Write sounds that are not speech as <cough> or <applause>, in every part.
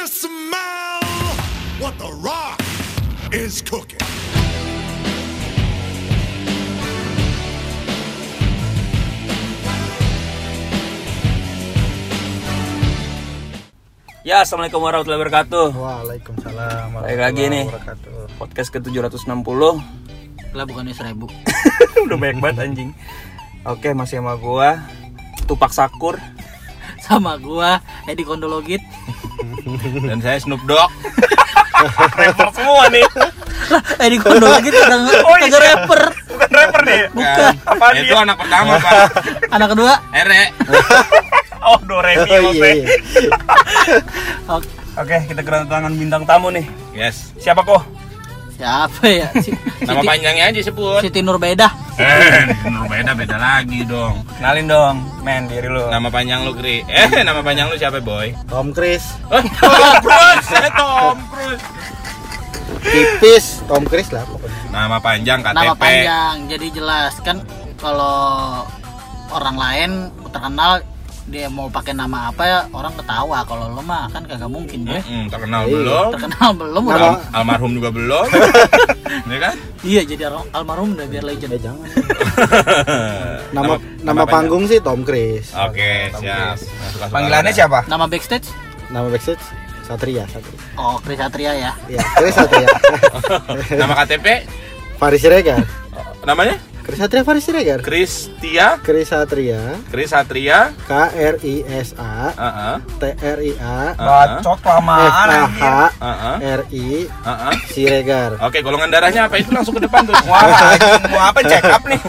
you smell what the rock is cooking? Ya, Assalamualaikum warahmatullahi wabarakatuh. Waalaikumsalam Baik lagi nih. wabarakatuh. Podcast ke-760. Lah bukannya seribu <laughs> Udah banyak banget anjing. Oke, masih sama gua Tupak Sakur Sama gua Edi Kondologit dan saya Snoop Dogg. <laughs> rapper semua nih. Lah Edi Kondologit udah nge- Oh, iya. rapper Bukan rapper nih. Bukan. Apaan Itu anak pertama, Pak. <laughs> Anak kedua Ere. <laughs> oh, do re mi Oh, iya, iya. Oke, Oke, kita kedatangan bintang tamu nih. Yes. Siapa kok? Siapa ya Si- Nama Siti, panjangnya aja sebut. Siti Nurbedah Eh, lu beda beda lagi dong. Kenalin dong, men diri lu. Nama panjang lu, Kri. Eh, nama panjang lu siapa, Boy? Tom Cruise Oh, Tom Cruise, eh, Tom Cruise. tipis Tom Cruise lah pokoknya Nama panjang KTP. Nama panjang Jadi jelas kan Kalau orang lain terkenal dia mau pakai nama apa ya orang ketawa kalau lo mah kan kagak mungkin ya Mm-mm, terkenal Iya. belum? terkenal belum Nama- Al- almarhum juga belum. <laughs> ya kan? iya jadi al- almarhum udah biar legend eh jangan <laughs> nama nama, panjang. panggung sih Tom Cruise Oke, Tom siap. Suka-suka Panggilannya siapa? nama backstage nama backstage Satria Satria oh Chris Satria ya ya Chris Satria <laughs> Nama KTP? Faris Siregar Namanya? Chris Satria Faris Siregar Kristia, Chris Satria Kris Satria. K R I S A Heeh. T R I A Bacot F kelamaan A H. Heeh. R I Heeh. Siregar Oke, golongan darahnya apa? Itu langsung ke depan tuh. Wah, <laughs> mau apa check up nih?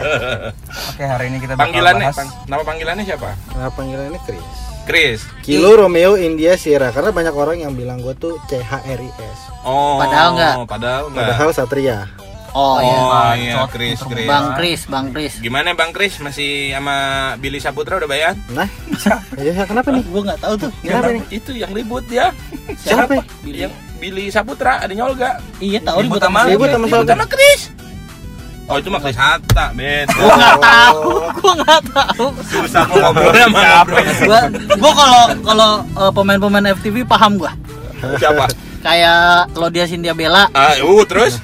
<laughs> Oke, hari ini kita Panggilannya, bahas pang- nama panggilannya siapa? nama panggilannya Chris Chris. Kilo Romeo India Sierra karena banyak orang yang bilang gue tuh C H R I S Oh. Padahal nggak? Padahal enggak. padahal Satria oh, iya Oh iya, Bacot, Chris, pinter Chris. Bang Chris Bang Chris Gimana Bang Chris? Masih sama Billy Saputra udah bayar? nah ya kenapa nih gue nggak tahu tuh Kenapa nih? Itu yang ribut dia. Siapa? Billy. Yang Billy Saputra, adanya Olga. iya tahu Ribut ribut sama- Ribut sama siapa? sama Chris. Oh itu mah Chris Hatta, beda. gue nggak tahu gue nggak tahu Susah mau ngobrol sama siapa? gue gue kalau kalau eh, pemain-pemain FTV paham gue Siapa? kayak Claudia Cynthia Bella Ah, uh, terus?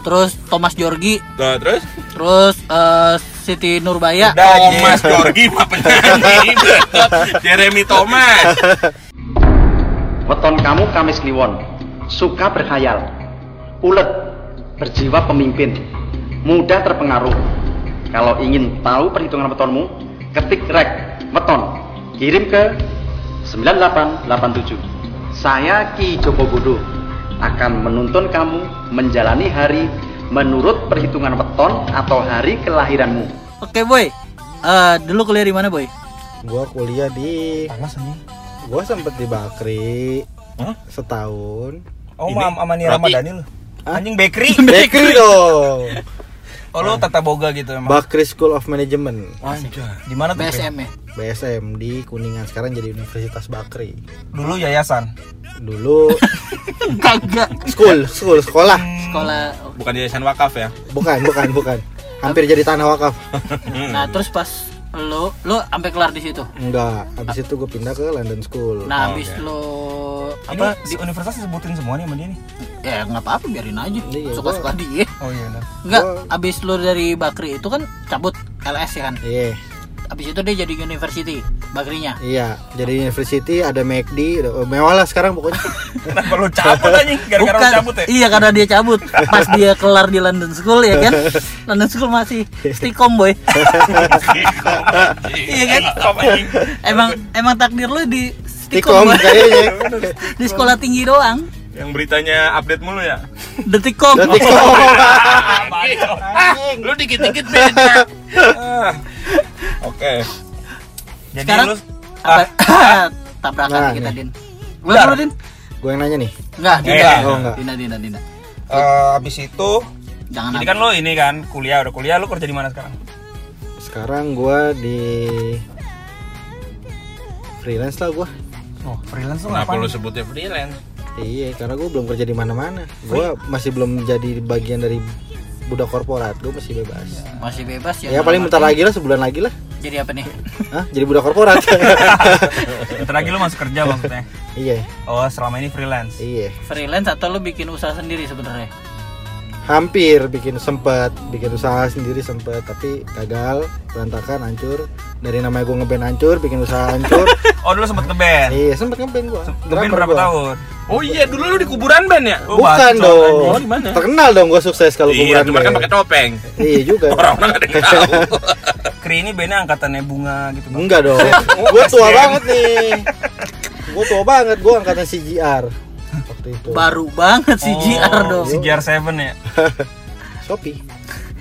Terus Thomas Georgi Nah, terus? terus eh, Siti Nurbaya Udah, Ji. Thomas Georgi mah penyanyi. <laughs> Jeremy Thomas. Weton kamu Kamis Kliwon, suka berkhayal, ulet, berjiwa pemimpin, mudah terpengaruh. Kalau ingin tahu perhitungan wetonmu, ketik rek weton, kirim ke 9887. Saya Ki Joko Bodo akan menuntun kamu menjalani hari menurut perhitungan weton atau hari kelahiranmu. oke boy Eh, dulu kuliah di mana boy gua kuliah di Panas anjing. gua sempet di Bakri Hah? setahun Oh, Ini, mam sama Nia roti. Ramadhani lu. Anjing bakery. Bakery dong <laughs> Oh, lu tata boga gitu emang. Bakri School of Management Anjir. Di mana tuh? BSM ya BSM di Kuningan sekarang jadi Universitas Bakri Dulu yayasan. dulu <laughs> kagak school school sekolah sekolah Bukan yayasan wakaf ya? bukan bukan bukan hampir jadi tanah wakaf nah terus pas lo lo sampai kelar di situ enggak habis itu gue pindah ke London School nah Oh, habis oke. lo Apa apa di universitas disebutin semua nih sama dia nih? ya nggak apa-apa biarin aja Iya, suka suka gua- dia Oh iya benar. Enggak, Gua- abis lo dari Bakri itu kan cabut LS ya kan iya Abis itu dia jadi university Bakrinya. Iya jadi university ada McD udah mewah lah sekarang pokoknya. <laughs> Kenapa lu cabut anjing? Gara-gara lu cabut ya? Iya karena dia cabut. Pas dia kelar di London School ya kan? <laughs> London School masih stikom boy. Iya kan? Emang emang takdir lu di Tikom stikom boy. kayaknya. <laughs> Di sekolah tinggi doang. Yang beritanya update mulu ya? Detikom Detikom. lu dikit-dikit beda. Ah. Oke. Jadi Sekarang lu apa, <laughs> Tabrakan Nah, kita nih. Din Gue dulu Din gue yang nanya nih Enggak, Dina Enggak. Oh, enggak. Dina, Dina, Dina eh, abis itu Jangan jadi kan lu ini kan kuliah udah kuliah lu kerja di mana sekarang? sekarang gue di freelance lah gue Oh, freelance tuh Kenapa lu sebutnya freelance? Iya, karena gue belum kerja di mana-mana. Gue masih belum jadi bagian dari budak korporat. Gue masih bebas. masih bebas ya Ya, paling bentar lagi lah, sebulan lagi lah. Jadi apa nih? Hah? Jadi budak korporat. <laughs> Bentar lagi lu masuk kerja maksudnya. iya, Oh, selama ini freelance. iya. Freelance atau lu bikin usaha sendiri sebenarnya? Hampir bikin sempet, bikin usaha sendiri sempet, tapi gagal, berantakan, hancur. Dari namanya gue ngeband hancur, bikin usaha hancur. <laughs> Oh, dulu sempet ngeband. iya, sempet ngeband gua. Ngeband berapa gua. tahun? Oh iya, dulu lu di kuburan ban ya? Oh, Bukan bacot, dong. Oh, di mana? Terkenal dong gue sukses kalau Iya, kuburan cuma kan band. pakai topeng. Iya juga. <laughs> Orang-orang gak ada yang tahu. <laughs> Kri ini bandnya angkatannya bunga gitu bang. Enggak dong. gue tua banget nih. Gue tua banget, gue angkatan CGR waktu itu. Baru banget sih JR dong. Si GR7 ya. Shopee.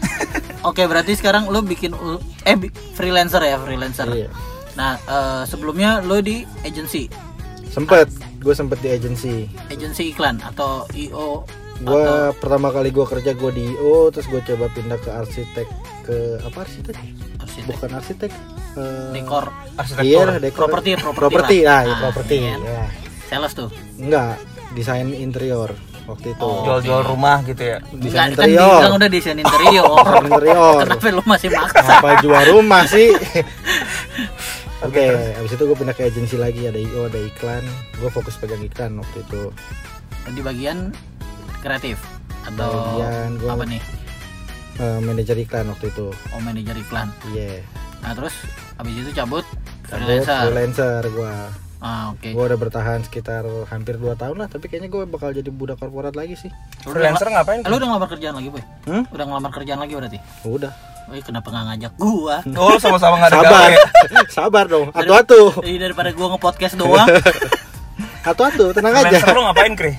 <laughs> Oke, berarti sekarang lu bikin eh freelancer ya, freelancer. Iya. Nah, eh, sebelumnya lu di agency, Sempet, gue sempet di agensi. agency iklan atau IO Gue atau pertama kali gue kerja gue di IO, terus gue coba pindah ke arsitek ke apa arsitek? arsitek, Bukan arsitek. eh, dekor, Iya, lah, dekor. Properti, properti Properti, lah. ah, iya, Ah, properti. iya kan? ya. sales tuh. Enggak, desain interior waktu itu. Oh. Jual-jual rumah gitu ya. Desain Enggak, kan interior. dibilang udah desain interior. <laughs> Desain interior. Kenapa lu masih maksa? Apa jual rumah sih? <laughs> Oke, abis itu gue pindah ke agensi lagi ada IO, ada iklan. Gue fokus pegang iklan waktu itu. Di bagian kreatif atau Bagian gua- apa nih? Eh, manajer iklan waktu itu. Oh, manajer iklan. Iya. Nah, terus habis itu cabut Cabut, freelancer. Freelancer gue. Ah, oke. Gue udah bertahan sekitar hampir 2 tahun lah, tapi kayaknya gue bakal jadi budak korporat lagi sih. Lu udah Freelancer ngapain? Lu udah ngelamar kerjaan lagi, Boy? Hmm? Udah ngelamar kerjaan lagi berarti? Udah. Wih, kenapa nggak ngajak gua? <laughs> Oh, sama-sama nggak ada Sabar. gawe. <laughs> Sabar dong. Atu-atu. Ih, daripada gua nge-podcast doang. <laughs> Atu-atu, tenang aja. Freelancer lu ngapain, Kri?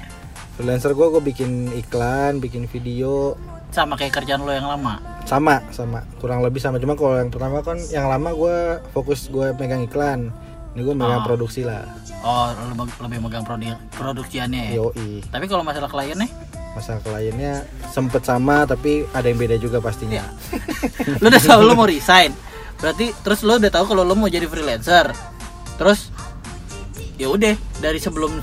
Freelancer gue gue bikin iklan, bikin video, sama kayak kerjaan lo yang lama. sama sama kurang lebih sama cuma kalau yang pertama kan yang lama gue fokus gue megang iklan ini gue megang Ah. produksi lah Oh, lu lebih megang produ produksiannya ya. yoi Tapi kalau masalah kliennya, masa kliennya sempet sama tapi ada yang beda juga pastinya Iya. <laughs> lu udah tahu lu mau resign. Berarti terus lu udah tahu kalau lu mau jadi freelancer. Terus ya udah dari sebelum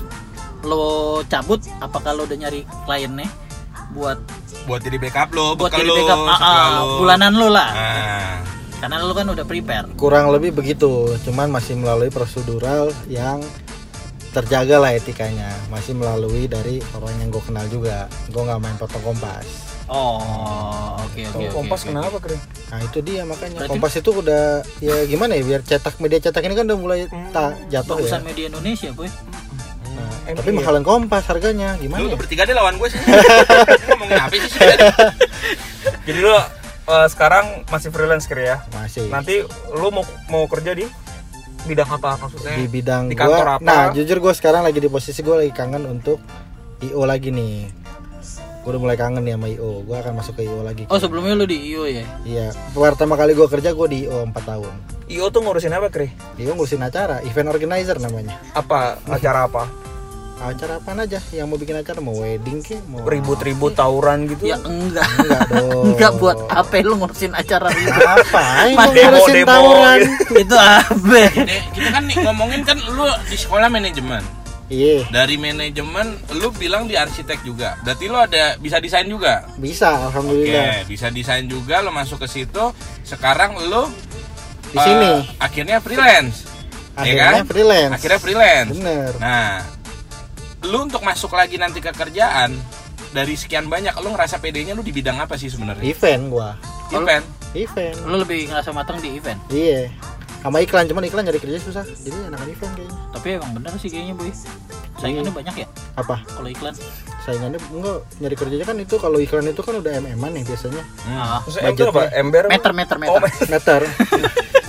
lo cabut apakah lo udah nyari kliennya buat Buat jadi backup lo, buat jadi lo, backup ah, setelah ah, lo. bulanan lo lah Nah, karena lo kan udah prepare kurang lebih begitu cuman masih melalui prosedural yang terjaga lah etikanya masih melalui dari orang yang gue kenal juga gue nggak main potong kompas oh oke oke oke Kompas oke. kenapa, Kri? nah itu dia makanya Berarti- kompas itu udah ya gimana ya biar cetak media cetak ini kan udah mulai tak jatuh ya bagusan media Indonesia boy Nah, tapi mahalan kompas harganya gimana lu ya? bertiga deh lawan gue sih. <laughs> Ngomongin apa sih sih? <laughs> Jadi lu eh, sekarang masih freelance, Kri ya? masih Nanti lu mau mau kerja di bidang apa maksudnya? di bidang di kantor gua apa? nah jujur gue sekarang lagi di posisi gue lagi kangen untuk io lagi nih gue udah mulai kangen nih sama io gue akan masuk ke io lagi oh sebelumnya lo di IO ya iya pertama kali gue kerja gue di io 4 tahun IO tuh ngurusin apa, Kri? io ngurusin acara event organizer namanya Apa acara apa? <laughs> acara apa aja yang mau bikin acara mau wedding ke mau Ribut-ribut tawuran gitu? ya enggak enggak <laughs> dong enggak buat apa lu ngurusin acara itu apa ngurusin demo tawuran <laughs> itu apa Eh, kita kan nih ngomongin kan lu di sekolah manajemen. iya Dari manajemen lu bilang di arsitek juga. Berarti lu ada bisa desain juga. bisa Oke, alhamdulillah bisa desain juga lo masuk ke situ. Sekarang lu di eh, sini akhirnya freelance. akhirnya kan? freelance Akhirnya freelance. bener Nah, lu untuk masuk lagi nanti ke kerjaan dari sekian banyak lu ngerasa PD-nya lu di bidang apa sih sebenarnya? event gua. Event. event. Lu lebih ngerasa matang di event? Iya. Sama iklan cuman iklan nyari kerja susah. Jadi enakan event kayaknya. Tapi emang bener sih kayaknya boy. Saingannya banyak ya? Apa? Kalau iklan. Saingannya enggak. Nyari kerjanya kan itu kalau iklan itu kan udah mm nih biasanya. Ah, Terus tuh apa? Ember? meter meter meter. Oh, meter meter <laughs>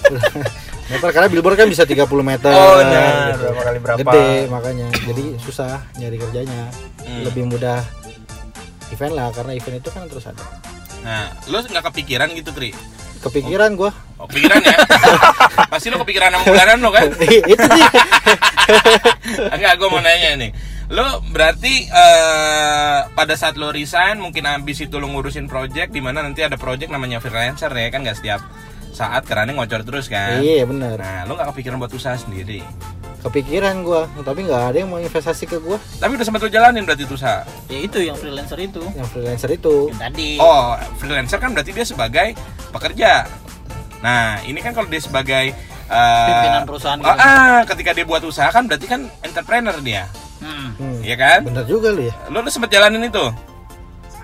<laughs> karena billboard kan bisa 30 meter Oh, nah, gitu. berapa kali berapa? gede makanya jadi susah nyari kerjanya Hmm. lebih mudah event lah karena event itu kan terus ada Nah, lu nggak kepikiran gitu, Tri? kepikiran gua Oh, pikiran ya? <laughs> Pasti lu kepikiran sama bulanan lo kan? <laughs> itu sih <laughs> Enggak, gue mau nanya nih. Lo berarti eh, pada saat lo resign mungkin habis itu lo ngurusin project di mana nanti ada project namanya freelancer ya kan nggak setiap saat kerannya ngocor terus kan? iya bener Nah, lo nggak kepikiran buat usaha sendiri. kepikiran gua tapi nggak ada yang mau investasi ke gua Tapi udah sempat lo jalanin berarti itu usaha. ya itu yang freelancer itu yang freelancer itu yang tadi Oh, freelancer kan berarti dia sebagai pekerja. Nah, ini kan kalau dia sebagai eh, Pimpinan perusahaan ah, gitu. ah, ketika dia buat usaha kan berarti kan entrepreneur dia. Hmm. Hmm, Iya kan? bener juga lu ya Lu udah sempet jalanin itu?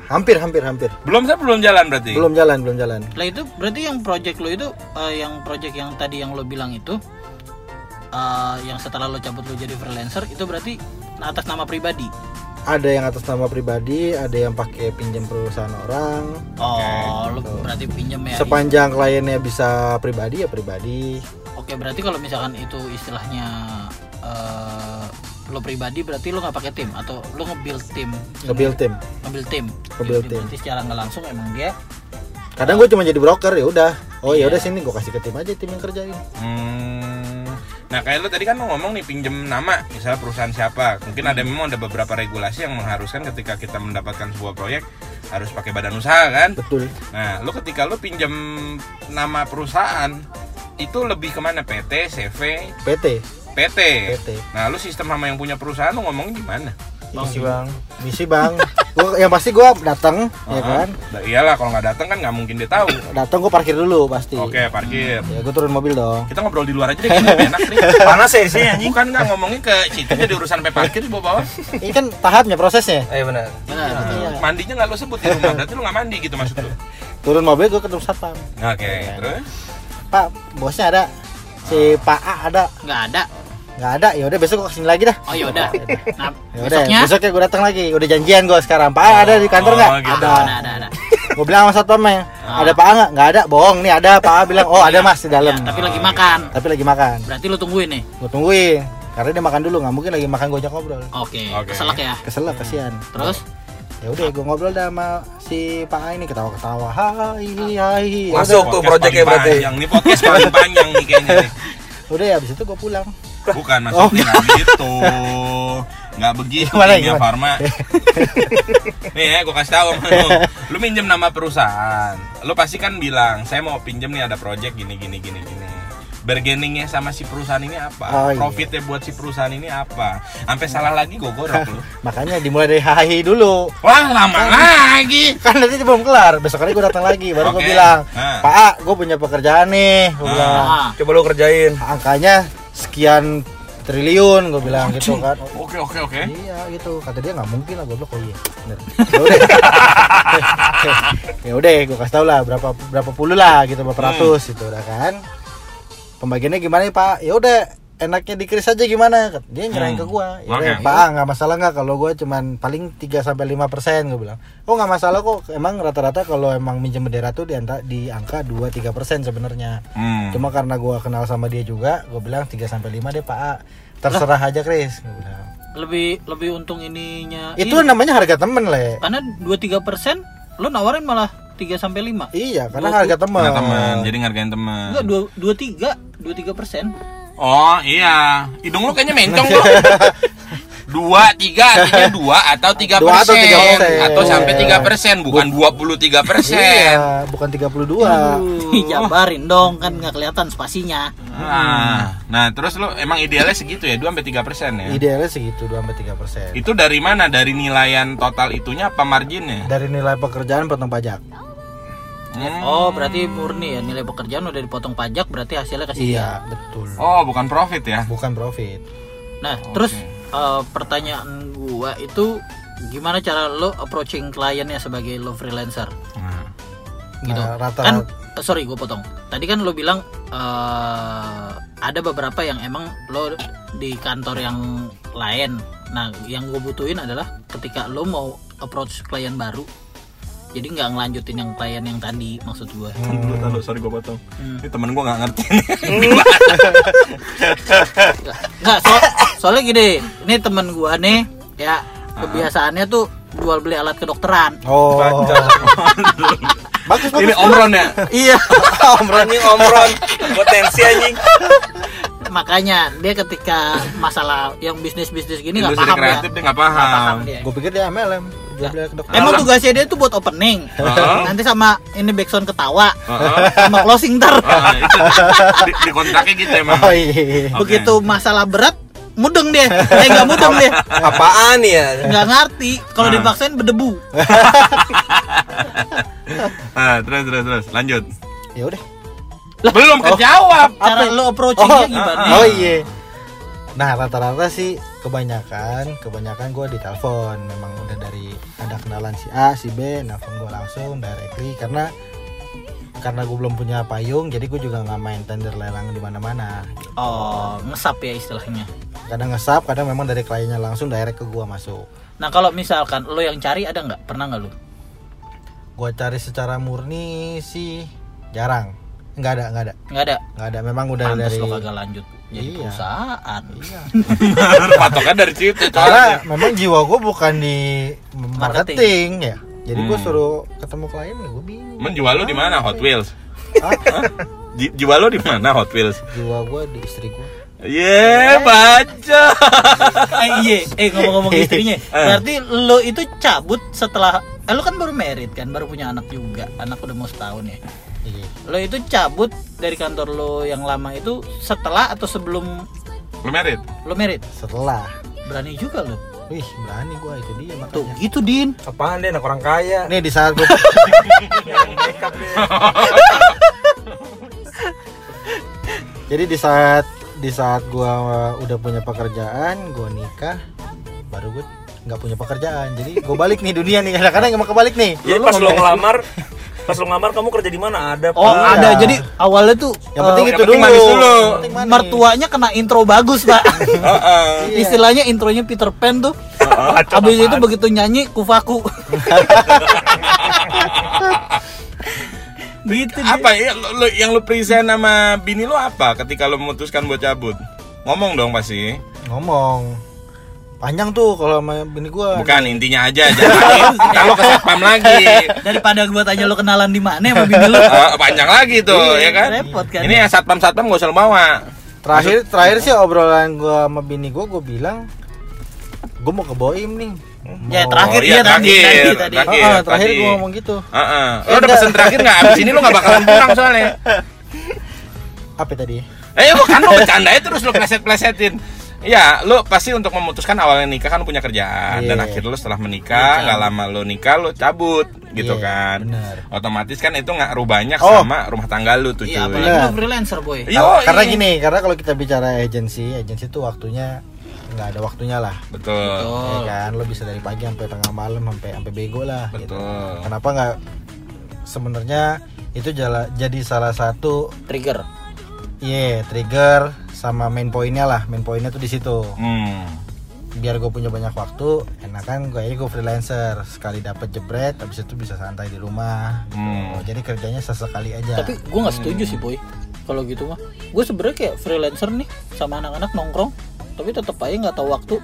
Hampir hampir hampir Belum saya belum jalan berarti. belum jalan belum jalan Lah itu berarti yang project lo itu eh, yang project yang tadi yang lo bilang itu eh, yang setelah lo cabut lo jadi freelancer itu berarti atas nama pribadi. ada yang atas nama pribadi ada yang pakai pinjam perusahaan orang Oh, lo berarti pinjam ya. sepanjang kliennya bisa pribadi ya pribadi Oke, berarti kalau misalkan itu istilahnya eh, lo pribadi berarti lo nggak pakai tim? Atau lo nge-build tim nge-build tim. Nge-build tim. Nge-build tim. berarti secara nggak langsung emang dia kadang gue cuma jadi broker ya udah. Oh ya Iya. udah sini gue kasih ke tim aja tim yang kerjain. Hmm. Nah kayak lu tadi kan lu ngomong nih pinjem nama misalnya perusahaan siapa. Mungkin ada memang ada beberapa regulasi yang mengharuskan ketika kita mendapatkan sebuah proyek harus pakai badan usaha kan? Betul. Nah lu ketika lu pinjem nama perusahaan itu lebih ke mana? PT CV PT PT PT nah lu sistem sama yang punya perusahaan lu ngomongin gimana? Misi bang. Misi bang. Gua yang pasti gue datang ya Ah, kan? Nah, iyalah kalau nggak datang kan nggak mungkin dia tahu. Datang gue parkir dulu pasti. Oke parkir. Ya gue turun mobil dong. Kita ngobrol di luar aja deh enak nih. <laughs> Panas ya sih anjing. bukan nggak ngomongin ke situ jadi urusan sampai parkir di bawah ini kan tahapnya prosesnya. Eh benar. benar Iya. mandinya nggak lu sebut di rumah berarti lu nggak mandi gitu maksud lu? Turun mobil gue ketemu satpam. Oke terus? Pak bosnya ada. Si Pak A ada. Nggak ada nggak ada. Ya udah besok gue ke sini lagi dah. Oh yaudah <laughs> ya udah besoknya? besoknya gue datang lagi. Udah janjian gue sekarang. Pak A ada di kantor Oh, nggak? gitu. ada. Ada ada ada. Gue bilang sama satpamnya Ah. ada Pak nggak? Nggak ada. Bohong nih ada. Pak bilang oh ada mas di dalam. Ya, tapi lagi makan. Tapi lagi makan. Berarti lo tungguin nih? Gue tungguin karena dia makan dulu. Nggak mungkin lagi makan gojek ngobrol. Oke Oke. keselak ya? Kesel lah kasihan. Terus? Ya udah gue ngobrol dah sama si Pak A ini ketawa ketawa hai hai. Ya Masuk. tuh paling berarti. panjang. Nih podcast paling panjang nih kayaknya nih. <laughs> Udah ya abis itu gue pulang bukan maksudnya nggak gitu. Nggak begitu Gimana, Kimia gimana? Farma <laughs> nih ya gue kasih tahu sama lu. Lu minjem nama perusahaan. Lu pasti kan bilang saya mau pinjem nih ada project gini gini gini gini. Bargainingnya sama si perusahaan ini apa? Oh, iya. profitnya buat si perusahaan ini apa? Sampai salah lagi gue gorok lu. <laughs> Makanya dimulai dari hai dulu. Wah lama lagi. kan nanti belum kelar. Besok hari gue datang lagi baru gue Oke. bilang Nah. Pak A gue punya pekerjaan nih. Gue Ah. bilang ah, Coba lu kerjain. angkanya sekian triliun gue bilang gitu kan. Oke oke oke. Iya gitu. Kata dia nggak mungkin lah gue bilang oh iya bener. <laughs> Ya udah <laughs> ya udah gue kasih tau lah berapa berapa puluh lah gitu berapa Hmm. ratus gitu udah kan. Pembagiannya gimana nih pak? Ya udah enaknya dikris aja gimana? Dia nyerahin Hmm. ke gua. Ya udah, pak ah, nggak masalah nggak kalau gua cuman paling 3 sampai lima persen gue bilang. Oh nggak masalah kok. Emang rata-rata kalau emang minjem bendera tuh di, anta- di angka 2 3 persen sebenarnya. Hmm. cuma karena gua kenal sama dia juga gue bilang 3 sampai 5 deh pak. A. terserah aja Kris Gua bilang. lebih lebih untung ininya itu ini. namanya harga temen le. Karena 2-3 persen lo nawarin malah 3 sampai 5 iya karena Dua- harga temen. Nah, teman jadi ngargain teman enggak 2 2 3 2 3 persen Oh iya, hidung lu kayaknya mencong lu. <laughs> Dua, tiga artinya dua atau tiga Dua atau persen tiga persen. atau sampai tiga persen, bukan dua puluh tiga persen. iya bukan 32 jabarin dong kan nggak kelihatan spasinya Nah, nah terus lu emang idealnya segitu ya, dua sampai tiga persen ya. idealnya segitu 2 sampai 3 persen Itu dari mana? Dari nilaian total itunya apa marginnya? dari nilai pekerjaan potong pajak Hmm. oh berarti murni ya nilai pekerjaan udah dipotong pajak berarti hasilnya kasih iya betul. Oh, bukan profit ya? bukan profit. Nah terus eh, pertanyaan gua itu gimana cara lo approaching kliennya sebagai lo freelancer? Nah, gitu. Nah rata kan eh, sorry gue potong. Tadi kan lo bilang eh, ada beberapa yang emang lo di kantor yang lain. Nah yang gue butuhin adalah ketika lo mau approach klien baru jadi nggak ngelanjutin yang klien yang tadi maksud gue Lu tahu, sorry gue potong. Hmm. Ini temen gue nggak ngerti. <laughs> nggak so, soalnya gini ini temen gue nih ya kebiasaannya tuh jual beli alat kedokteran oh <laughs> bagus Ini bagus omron ya? iya <laughs> Anjing omron. Potensi anjing. makanya dia ketika masalah yang bisnis bisnis gini nggak paham ya kreatif dia nggak paham. Paham gue pikir dia MLM Emang tugasnya dia tuh buat opening. Nanti sama ini backsound ketawa, Heeh. sama closing. Ah, itu di, di kontraknya gitu emang. oh iya Oke. Begitu masalah berat, mudeng dia. Eh nggak mudeng dia. Apaan ya? Nggak ngerti. Kalau Ah. dipaksain berdebu. <laughs> Ah, terus terus terus lanjut. ya udah Belum kejawab. Cara Apa? lo approachingnya Oh, gimana? Oh iya. Nah rata-rata sih kebanyakan kebanyakan gue ditelepon memang udah dari ada kenalan si A si B nelfon gue langsung directly karena karena gue belum punya payung jadi gue juga nggak main tender lelang di mana-mana Oh, ngesap ya istilahnya. kadang ngesap kadang memang dari kliennya langsung direct ke gue masuk Nah kalau misalkan lo yang cari ada nggak? Pernah nggak lo? gue cari secara murni sih jarang nggak ada nggak ada Nggak ada. nggak ada memang udah Pantes dari lo kagak lanjut jadi Iya. perusahaan. Iya. Patoknya dari situ. karena memang jiwa gue bukan di Marketing. marketing, ya jadi gue Hmm. suruh ketemu klien gue bingung Menjual lu di mana Hot Wheels? Ji- Jiwa lu di mana Hot Wheels? jiwa gue di istri gue Ye, baca. eh iya, eh ngomong-ngomong istrinya. <laughs> Berarti lo itu cabut setelah eh, lo kan baru merit kan, baru punya anak juga. Anak udah mau setahun ya. Iya Lo itu cabut dari kantor lo yang lama itu setelah atau sebelum Lu merit? lo merit? setelah Berani juga lo. wih berani gue itu dia Tuh, makanya gitu Din. Apaan dia anak orang kaya? nih di saat gue dia. <laughs> jadi di saat di saat gue udah punya pekerjaan gue nikah baru gue nggak punya pekerjaan jadi gue balik nih dunia nih kadang-kadang emang kebalik nih Jadi pas lo ngelamar, pas lo ngelamar kamu kerja di mana? Ada. Oh, ada. Jadi awalnya tuh yang eh, penting yang itu penting dulu manis dulu. Yang penting manis. mertuanya kena intro bagus, Pak. <laughs> Heeh. Istilahnya intronya Peter Pan tuh. Habis itu begitu nyanyi kufaku. <laughs> gitu. Apa ya lu, lu- yang lu present sama bini lu apa ketika lu memutuskan buat cabut? Ngomong dong pasti. ngomong panjang tuh kalau sama bini gue Bukan intinya aja jangan kalau ke satpam lagi. Daripada gua tanya lo kenalan di mana sama bini lu. Eh, panjang lagi tuh ya kan. Repot kan. Ini yang satpam satpam gak usah lu bawa. terakhir terakhir sih obrolan gue sama bini gue gue bilang gue mau ke Boim nih Ya terakhir Oh, iya, iya tadi terakhir. tadi tadi. Terakhir. Ah, terakhir tadi. gue ngomong gitu Heeh. Lu Eh, udah enggak. pesen terakhir nggak? Abis ini lu nggak bakalan pulang soalnya. <laughs> apa tadi Eh bukan lu bercandain terus lu pleset-plesetin. Ya, lu pasti untuk memutuskan awalnya nikah kan lu punya kerjaan dan Iya. akhirnya lu setelah menikah nggak lama lu nikah lu cabut gitu Iya, kan. benar. Otomatis kan itu nggak banyak Oh. sama rumah tangga lu tuh Iya, cuy. Iya. lo freelancer, boy. Yo, Karena- iya. gini karena kalau kita bicara agensi agensi itu waktunya nggak ada waktunya lah Betul. ya Betul. kan lo bisa dari pagi sampai tengah malam sampai sampai bego lah gitu. Betul. kenapa nggak sebenarnya itu jala, jadi salah satu Trigger. iya trigger sama main poinnya lah main poinnya tuh di situ Hmm. biar gue punya banyak waktu enakan gue gue freelancer sekali dapat jebret habis itu bisa santai di rumah gitu. Hmm. jadi kerjanya sesekali aja Tapi gua nggak setuju sih, boy. Kalau gitu mah. Gue sebenarnya kayak freelancer nih sama anak-anak nongkrong, tapi tetap aja nggak tahu waktu.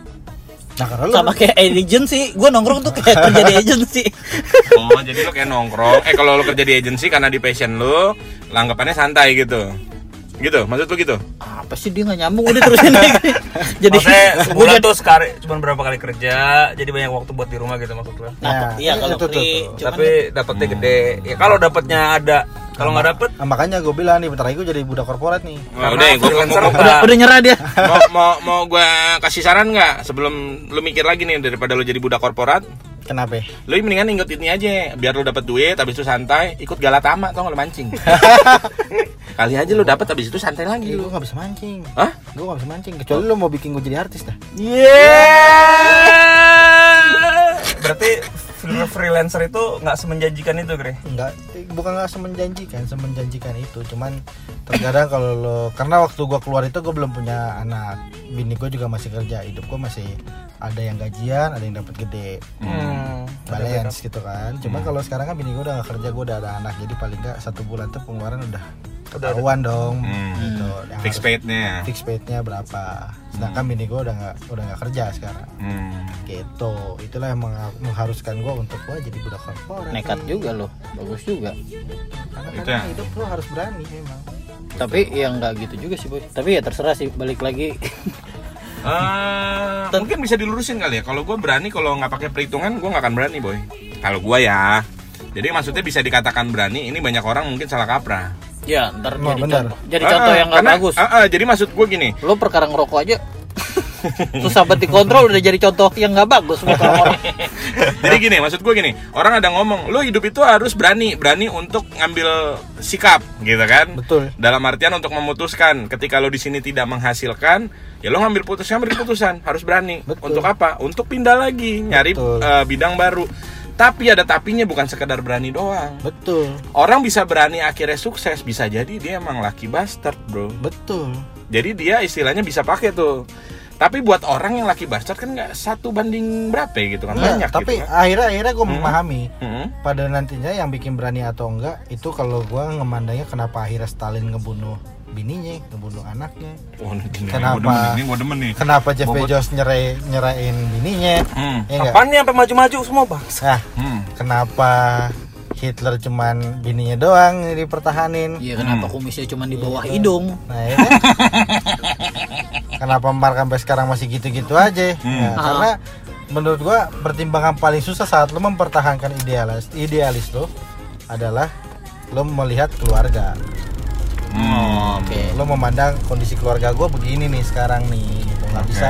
nah karena lo Sama kayak agency, gue nongkrong tuh kayak <laughs> kerja di agency. Oh, jadi lu kayak nongkrong. Eh kalau lu kerja di agensi karena di passion lu, langgapannya santai gitu. Gitu, maksud lu gitu? Apa sih dia nggak nyambung udah terusin lagi. <laughs> Jadi jadi- tuh sekali cuma berapa kali kerja, jadi banyak waktu buat di rumah gitu maksud lo. Nah, iya Ya, kalau itu free, tuh. cuman Tapi dapetnya gede. Ya kalau dapetnya ada, kalau nggak dapet? Nah, makanya gue bilang nih bentar lagi gue jadi budak korporat nih. Oh, Karena udah, gua, freelancer gua- gua- udah, udah nyerah dia. <laughs> mau mau mau gua kasih saran nggak? Sebelum lu mikir lagi nih daripada lu jadi budak korporat. Kenapa? Lu mendingan ikut ini aja biar lu dapet duit habis itu santai ikut galatama tau nggak lu mancing? <laughs> Kali aja lu dapet habis itu santai lagi. Gue lu gak bisa mancing. Hah? gue gak bisa mancing kecuali lo mau bikin gue jadi artis dah berarti free- freelancer itu nggak semenjanjikan itu, Gre. Enggak, bukan nggak semenjanjikan, semenjanjikan itu. Cuman terkadang kalau lo, karena waktu gua keluar itu gue belum punya anak, bini gue juga masih kerja, hidup gue masih ada yang gajian, ada yang dapat gede, Hmm. balance gitu kan. Cuman kalau sekarang kan bini gue udah gak kerja, gue udah ada anak, jadi paling nggak satu bulan tuh pengeluaran udah ketahuan dong, Hmm. gitu. Yang fix paid-nya fix paid-nya berapa. Sedangkan bini gue udah nggak udah nggak kerja sekarang. Hmm. Gitu, itulah yang mengha- mengharuskan gue untuk gue jadi budak korporat. Nekat nih. juga loh, bagus juga. Karena Itu ya. hidup lo harus berani memang. Tapi ya nggak gitu juga sih boy. Tapi ya terserah sih balik lagi. <laughs> Eh, mungkin bisa dilurusin kali ya. Kalau gue berani, kalau nggak pakai perhitungan, gue nggak akan berani, boy. Kalau gue ya. Jadi maksudnya bisa dikatakan berani. Ini banyak orang mungkin salah kaprah. ya ntar Oh, jadi contoh. Jadi contoh Ah, yang nggak bagus. ah, ah, jadi maksud gue gini. Lo perkara ngerokok aja susah banget dikontrol udah jadi contoh yang nggak bagus buat orang-orang <laughs> Jadi gini, maksud gue gini, orang ada ngomong, lo hidup itu harus berani, berani untuk ngambil sikap, gitu kan? Betul. Dalam artian untuk memutuskan, ketika lo di sini tidak menghasilkan, ya lo ngambil putusan, ngambil keputusan, harus berani. Betul. Untuk apa? Untuk pindah lagi, nyari Betul. eh, bidang baru. Tapi ada tapinya bukan sekedar berani doang. betul Orang bisa berani akhirnya sukses, bisa jadi dia emang lucky bastard, bro. betul Jadi dia istilahnya bisa pakai tuh. Tapi buat orang yang laki bastard kan nggak satu banding berapa ya gitu kan Nggak, banyak tapi gitu kan. akhirnya akhirnya gue memahami Hmm. pada nantinya yang bikin berani atau enggak itu kalau gue ngemandangnya kenapa akhirnya Stalin ngebunuh bininya ngebunuh anaknya Oh, Kenapa? demen, ini gua demen nih. kenapa Jeff Bobot. Bezos nyerai nyerain bininya Hmm. ya Apaan nih sampai maju-maju semua bangsa? nah Hmm. kenapa Hitler cuman bininya doang yang dipertahanin iya kenapa Hmm. kumisnya cuma di bawah hidung nah ya kan? <laughs> kenapa Mark sampai sekarang masih gitu-gitu aja Hmm. Nah, Ah. karena menurut gua pertimbangan paling susah saat lo mempertahankan idealis idealis lo adalah lo melihat keluarga Hmm. oke lo memandang kondisi keluarga gue begini nih sekarang nih lo nggak Oke. bisa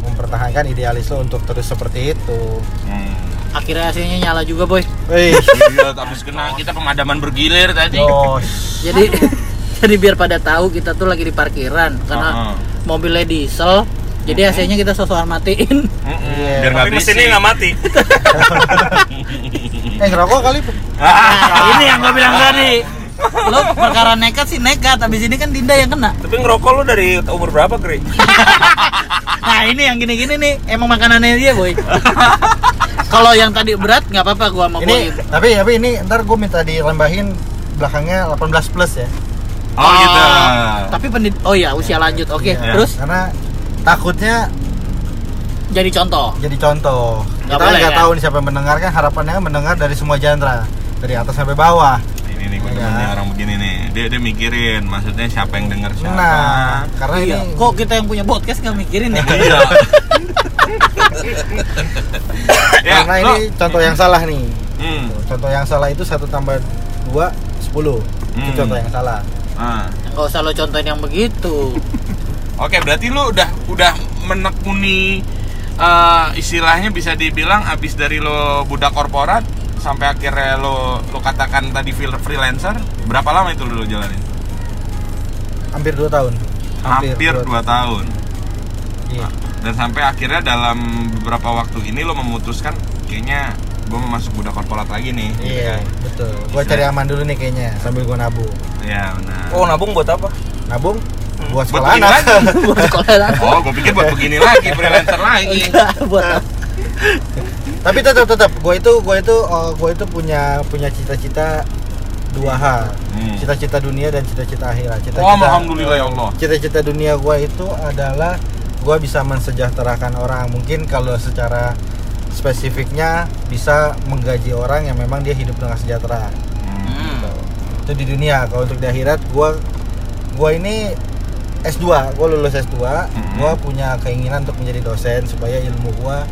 mempertahankan idealis lo untuk terus seperti itu Hmm. Akhirnya hasilnya nyala juga boy. Wih, <laughs> Iya, habis kena kita pemadaman bergilir tadi. oh, jadi <laughs> jadi biar pada tahu kita tuh lagi di parkiran karena Ah, ah. mobilnya diesel jadi AC-nya kita sosokan matiin. Mm-mm, Iya. Biar nggak Tapi mesinnya nggak mati. <laughs> eh ngerokok kali? Nah ini yang gue bilang tadi lo perkara nekat sih nekat. Habis ini kan Dinda yang kena. Tapi ngerokok lu dari umur berapa, Gre? <laughs> nah ini yang gini-gini nih. Emang makanannya dia boy. <laughs> Kalau yang tadi berat nggak apa-apa gua mau ini tapi tapi ini ntar gue minta dilembahin belakangnya 18 plus ya. Oh, gitu. tapi pendid oh ya usia lanjut. Oke Iya, terus? karena takutnya jadi contoh? Jadi contoh. Nggak kita boleh, nggak kan? tahu nih siapa yang mendengarkan. Harapannya mendengar dari semua genre dari atas sampai bawah Ini nih gue nih orang begini nih. Dia dia mikirin, maksudnya siapa yang denger siapa. nah karena iya ini kok kita yang punya podcast nggak mikirin ya Iya. <laughs> ya, karena lo- ini contoh yang salah nih Hmm. contoh yang salah itu satu tambah dua sepuluh itu Hmm. contoh yang salah Ah. nggak usah lo contohin yang begitu <laughs> Oke, berarti lu udah udah menekuni eh, istilahnya bisa dibilang abis dari lo budak korporat sampai akhirnya lo lo katakan tadi feel- freelancer, berapa lama itu lo jalanin? hampir dua tahun Hampir, dua- 2 tahun. iya. Dan sampai akhirnya dalam beberapa waktu ini lo memutuskan kayaknya gue mau masuk budak korporat lagi nih. gitu Iya, kan? betul. Gua cari aman dulu nih kayaknya sambil gua nabung. Iya benar. Oh, nabung buat apa? Nabung buat buat sekolah begini anak. lagi. <laughs> buat sekolah anak. Oh, gue pikir buat begini lagi, freelancer lagi. <laughs> Buat? <laughs> Tapi tetap tetap gua itu gua itu oh, gua itu punya punya cita-cita dua hal. Hmm. Cita-cita dunia dan cita-cita akhirat. Cita-cita Oh, alhamdulillah ya Allah. Cita-cita dunia gua itu adalah gua bisa mensejahterakan orang. Mungkin kalau secara spesifiknya bisa menggaji orang yang memang dia hidup dengan sejahtera. Hmm. Gitu. itu di dunia kalau untuk di akhirat gua gua ini S2 gua lulus S2 Mhm. gua punya keinginan untuk menjadi dosen supaya ilmu gua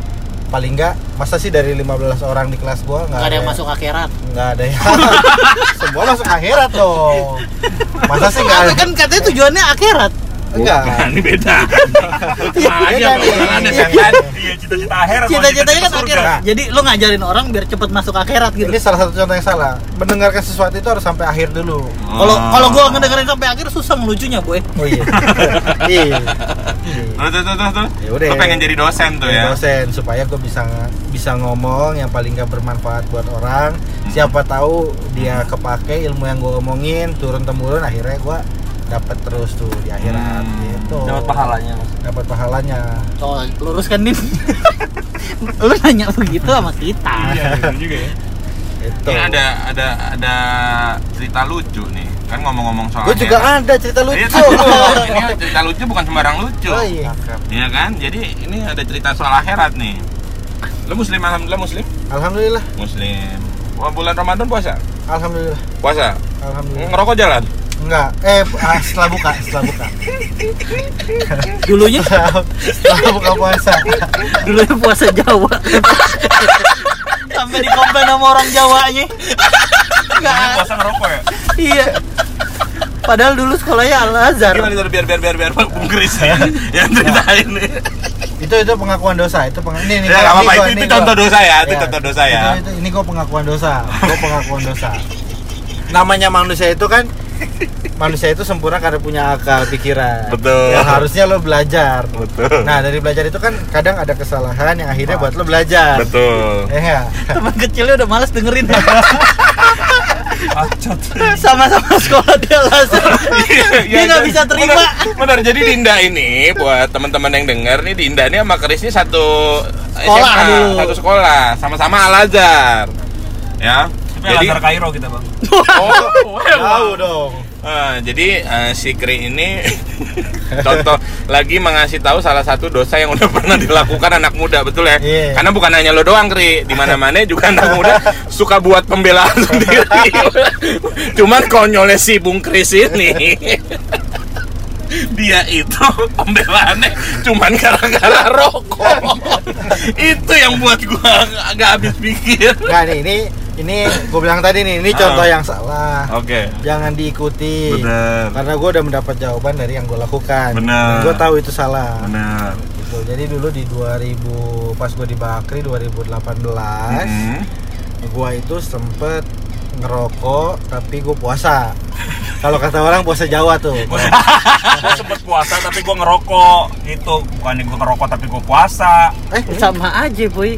paling enggak masa sih dari 15 orang di kelas gua nggak nggak ada yang masuk akhirat? nggak ada yang <laughs> semua masuk akhirat dong. Masa sih nggak ada kan katanya tujuannya akhirat enggak Bukan, ini beda. <laughs> Iya, Sama aja beda nih. Iya. setan. Iya, cita-cita akhirat. cita-citanya kan akhirat jadi lo ngajarin orang biar cepet masuk akhirat gitu ini salah satu contoh yang salah mendengarkan sesuatu itu harus sampai akhir dulu kalau Oh. kalau gua ngedengerin sampai akhir susah ngelucunya boy oh iya <laughs> iya Terus, terus, terus, terus. Ya udah. Lo pengen jadi dosen tuh ya? dosen supaya gue bisa bisa ngomong yang paling gak bermanfaat buat orang siapa tahu dia kepake ilmu yang gue omongin turun temurun akhirnya gue dapat terus tuh di akhirat Hmm. gitu Dapat pahalanya. Mas. dapat pahalanya oh luruskan din <laughs> lu nanya begitu sama kita Iya, juga ya. itu Ini ada ada ada cerita lucu nih. Kan ngomong-ngomong soal gue juga akhirat. ada cerita lucu Iya, <laughs> ini cerita lucu bukan sembarang lucu. oh iya Iya kan? Jadi ini ada cerita soal akhirat nih. Lo muslim alhamdulillah muslim? alhamdulillah Muslim. Wah, bulan Ramadan puasa? alhamdulillah Puasa. alhamdulillah Ngerokok jalan? Enggak. Eh ah, setelah buka setelah buka. Dulunya? Setelah buka puasa. Dulunya puasa Jawa. Sampai dikomplain sama orang Jawanya. Ini puasa ngerokok ya? iya. Padahal dulu sekolahnya Al Azhar. Gimana itu? Biar biar biar biar Bung Kris ya. Yang ceritain nih. itu itu pengakuan dosa. Itu peng ini, ini Ya gua- nggak ini itu, ini itu gua. contoh dosa ya, itu Ya, contoh dosa ya. itu, itu- ini gue pengakuan dosa. Gue pengakuan dosa? Namanya manusia itu kan manusia itu sempurna karena punya akal pikiran Betul. yang harusnya lo belajar Betul. nah dari belajar itu kan kadang ada kesalahan yang akhirnya buat lo belajar Betul. ya? Teman kecilnya udah males dengerin. Bacot. Sama-sama sekolah di Al Azhar. Dia Iya, nggak jadi- bisa terima. Benar, benar. jadi Dinda ini buat teman-teman yang denger nih Dinda ini sama Kris ini satu Sekolah SMA, dulu. satu sekolah, sama-sama Al Azhar. Ya. Tapi Jadi Lazar Kairo kita bang. oh, tahu dong Ah, jadi eh, si Kri ini <laughs> contoh lagi mengasih tahu salah satu dosa yang udah <laughs> pernah dilakukan anak muda betul ya? Iya. Karena bukan hanya lo doang Kri, di mana-mana juga anak <laughs> muda suka buat pembelaan sendiri. Cuman konyolnya si Bung Kris ini dia itu pembelaannya cuman gara-gara rokok. itu yang buat gua agak habis pikir. nggak nih ini ini gue bilang tadi nih ini contoh Ah. yang salah Oke. jangan diikuti Benar. karena gue udah mendapat jawaban dari yang gue lakukan Benar. gue tahu itu salah Benar. gitu. jadi dulu di 2000 pas gue di Bakri 2018 Mm-mm. gua itu sempet ngerokok tapi gue puasa kalau kata orang puasa Jawa tuh <laughs> gue sempet puasa tapi gue ngerokok gitu bukan gue ngerokok tapi gue puasa eh Sama aja, Boy.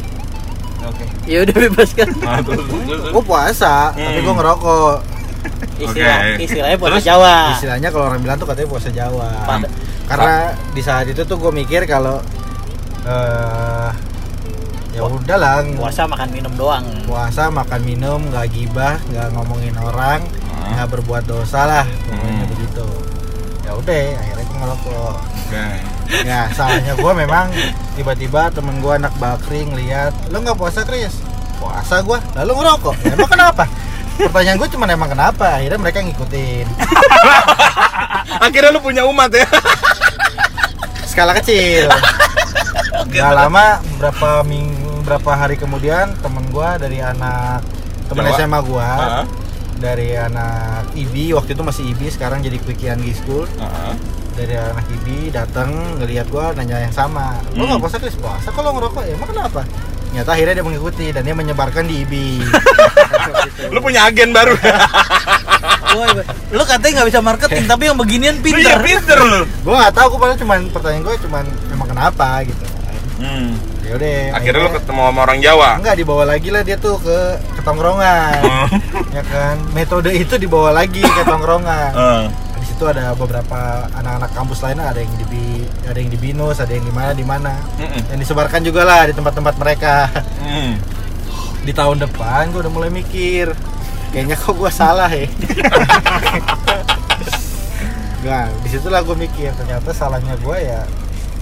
Oke Ya udah bebaskan. Nah, <laughs> terus- terus- terus. gue puasa tapi Hmm. gue ngerokok Istilah istilahnya puasa Terus? Jawa. istilahnya kalau orang bilang tuh katanya puasa Jawa Pada- karena di saat itu tuh gue mikir kalau eh ya udahlah Puasa makan minum doang. puasa makan minum nggak gibah nggak ngomongin orang Hmm. nggak berbuat dosa lah pokoknya Hmm. begitu ya udah akhirnya gue ngerokok Oke. Ya salahnya gue memang tiba-tiba temen gue anak bakri ngeliat lo nggak puasa Kris puasa gue lalu ngerokok ya, emang kenapa pertanyaan gue cuma emang kenapa akhirnya mereka ngikutin <laughs> Akhirnya lu punya umat ya. skala kecil nggak lama berapa minggu berapa hari kemudian temen gue dari anak temen Jawa? SMA gue Heeh. dari anak IBI waktu itu masih IBI sekarang jadi Quickie Anggi School Heeh. Dari anak IBI datang ngelihat gua nanya yang sama lo Hmm. nggak puasa Kris puasa kalau ngerokok ya emang kenapa ternyata akhirnya dia mengikuti dan dia menyebarkan di IBI <laughs> Lu punya agen baru. <laughs> Boy, boy. Lu katanya nggak bisa marketing, tapi yang beginian Iya, pinter. pinter lu. gua nggak tahu gua paling cuman pertanyaan gua cuman emang kenapa gitu Hmm. ya udah Akhirnya lu ketemu sama orang Jawa. enggak dibawa lagi lah dia tuh ke ketongkrongan Oh. ya kan metode itu dibawa lagi ke tongkrongan Heeh. <laughs> di situ ada beberapa anak-anak kampus lainnya ada yang di Bi- ada yang di binus ada yang di mana di mana Mm-mm. dan disebarkan juga lah di tempat-tempat mereka Hmm. <laughs> di tahun depan gue udah mulai mikir kayaknya kok gue salah ya <laughs> Nah, di situlah gue mikir ternyata salahnya gue ya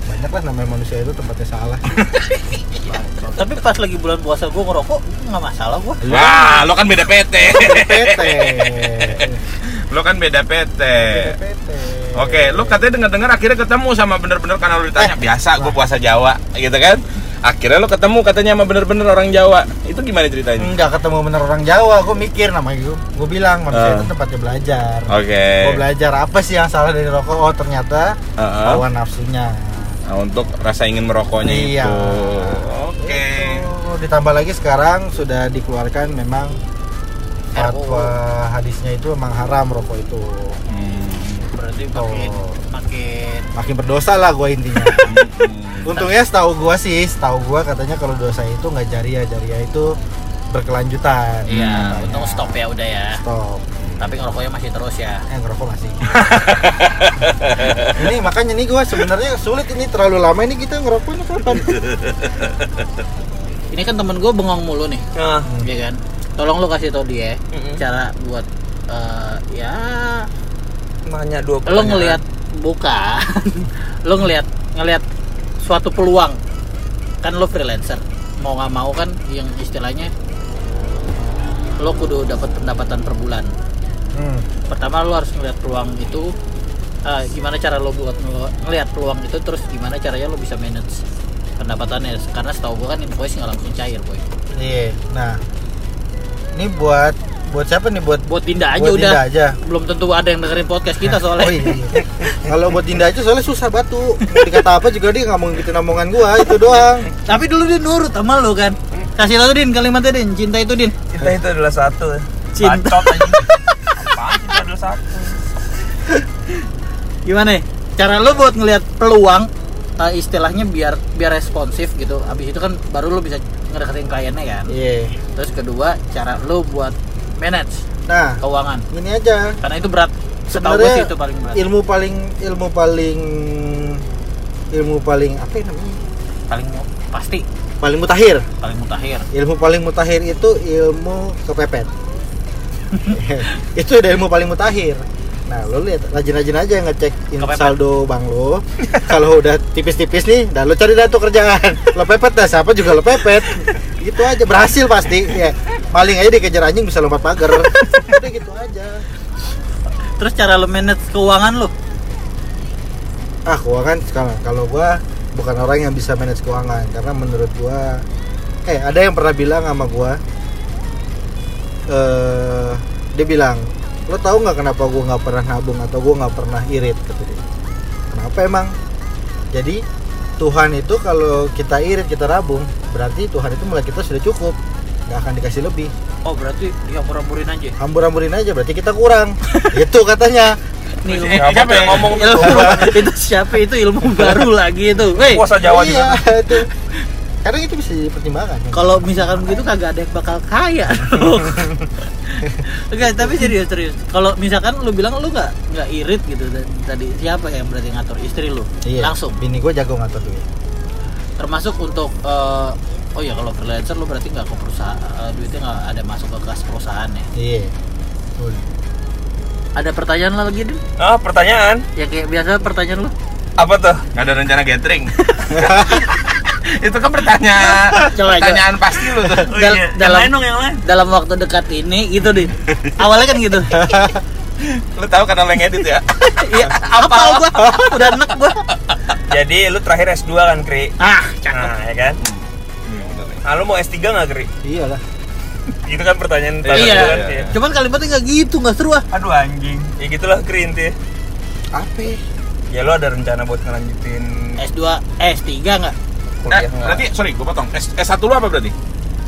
banyak lah namanya manusia itu tempatnya salah <laughs> Tapi pas lagi bulan puasa gua ngerokok nggak masalah gua. Wah, lo kan beda PT. PT lo kan beda PT. PT Oke, lu katanya dengar-dengar akhirnya ketemu sama bener-bener karena lu ditanya biasa gue puasa Jawa, gitu kan? Akhirnya lu ketemu katanya sama bener-bener orang Jawa. Itu gimana ceritanya? enggak ketemu bener orang Jawa gue mikir namanya gue gue bilang manusia Ah. itu tempatnya belajar Oke. gue belajar apa sih yang salah dari rokok oh ternyata Heeh. hawa nafsunya Nah, untuk rasa ingin merokoknya Iya. itu. Oke. Itu ditambah lagi sekarang sudah dikeluarkan memang fatwa hadisnya itu memang haram rokok itu Hmm. Berarti Oh. makin makin makin berdosa lah gue intinya <laughs> Hmm. untungnya setahu gue sih setahu gue katanya kalau dosa itu nggak jariah jariah itu berkelanjutan Iya, Katanya. untung stop ya udah ya. stop Tapi ngerokoknya masih terus ya. eh ngerokok masih <laughs> ini makanya nih gue sebenarnya sulit ini terlalu lama ini kita ngerokoknya kapan Ini kan temen gue bengong mulu nih, Ah. ya kan? Tolong lu kasih tau dia Mm-mm. cara buat eh, ya Nanya dua lo ngelihat bukan <laughs> lo ngelihat ngelihat suatu peluang kan lo freelancer mau nggak mau kan yang istilahnya lo kudu dapat pendapatan per bulan hmm. pertama lo harus ngelihat peluang itu eh, gimana cara lo buat ngelihat peluang itu terus gimana caranya lo bisa manage pendapatannya karena setahu gue kan invoice nggak langsung cair boy Iya. Nah, ini buat buat siapa nih buat buat Dinda aja buat udah Dinda aja belum tentu ada yang dengerin podcast kita <laughs> soalnya Oh iya. <laughs> Kalau buat Dinda aja soalnya susah batu. Mau dikata apa juga dia nggak mau ngikutin omongan gua itu doang. tapi dulu dia nurut sama lu kan kasih tau din kalimatnya din cinta itu din Cinta itu adalah satu. Cinta. Bacot anjing. <laughs> Apaan cinta adalah satu? gimana ya? cara lu buat ngelihat peluang eh, istilahnya biar biar responsif gitu habis itu kan baru lu bisa ngedeketin kliennya kan Iya. terus kedua cara lu buat manage Nah, keuangan ini aja. karena itu berat setahu gue sih itu paling berat ilmu paling ilmu paling ilmu paling apa ya namanya? paling pasti Paling mutakhir. paling mutakhir Ilmu paling mutakhir itu ilmu kepepet. <laughs> itu udah ilmu paling mutakhir. Nah, lo lihat rajin-rajin aja ngecek saldo bank lo. Kalau udah tipis-tipis nih, dah lo cari dah tuh kerjaan. Lo pepet dah, siapa juga lo pepet. Gitu aja berhasil pasti. Ya, maling aja dikejar anjing bisa lompat pagar. Udah gitu aja. terus cara lu manage keuangan lu Ah, keuangan kalau kalau gua bukan orang yang bisa manage keuangan karena menurut gua eh ada yang pernah bilang sama gua eh dia bilang lo tahu nggak kenapa gua nggak pernah nabung atau gua nggak pernah irit kata dia kenapa emang? Jadi Tuhan itu kalau kita irit kita nabung berarti Tuhan itu mulai kita sudah cukup. Nggak akan dikasih lebih. Oh berarti ya murah-murahin aja? Hambur-hamburin aja berarti kita kurang. <laughs> Itu katanya. Nih ilmu siapa yang ngomong ilmu <laughs> itu? Siapa? Itu ilmu baru lagi itu. Wey, Puasa Jawa iya juga. itu kadang itu bisa dipertimbangkan kalau misalkan begitu kagak ada yang bakal kaya <laughs> Enggak, tapi serius serius. Kalau misalkan lu bilang lu nggak nggak irit gitu tadi siapa yang berarti ngatur istri lu? Iya. Langsung. Bini gue jago ngatur duit. Termasuk untuk eh, oh ya kalau freelancer lu berarti nggak ke perusahaan eh, duitnya nggak ada masuk ke kas perusahaan ya. Iya. Betul. Ada pertanyaan lo lagi, Din? Ah, pertanyaan. Ya kayak biasa pertanyaan lu. Apa tuh? Nggak ada rencana gathering. <laughs> itu kan pertanyaan <laughs> Coba, pertanyaan pasti lu tuh. Oh, Dal- iya. dalam- Yang lain dong, yang lain. Dalam waktu dekat ini gitu, Din. Awalnya kan gitu. <laughs> Lu tahu kan lo yang edit ya? <laughs> Iya, apa gua? Udah enak gua. Jadi lu terakhir S2 kan, Kri? Ah, cakep. Nah, ya kan? Ah, lu mau S3 nggak, Kri? Iyalah. Itu kan pertanyaan Iya, tadi Iya. kan, iya. ya. Cuman kalimatnya nggak gitu, nggak seru ah. Aduh anjing. Ya gitulah Kri intinya. Apa? Ya lu ada rencana buat ngelanjutin S2, eh, S3 nggak? Eh, kuliah nggak? berarti sorry, gue potong. S, S1 lu apa berarti?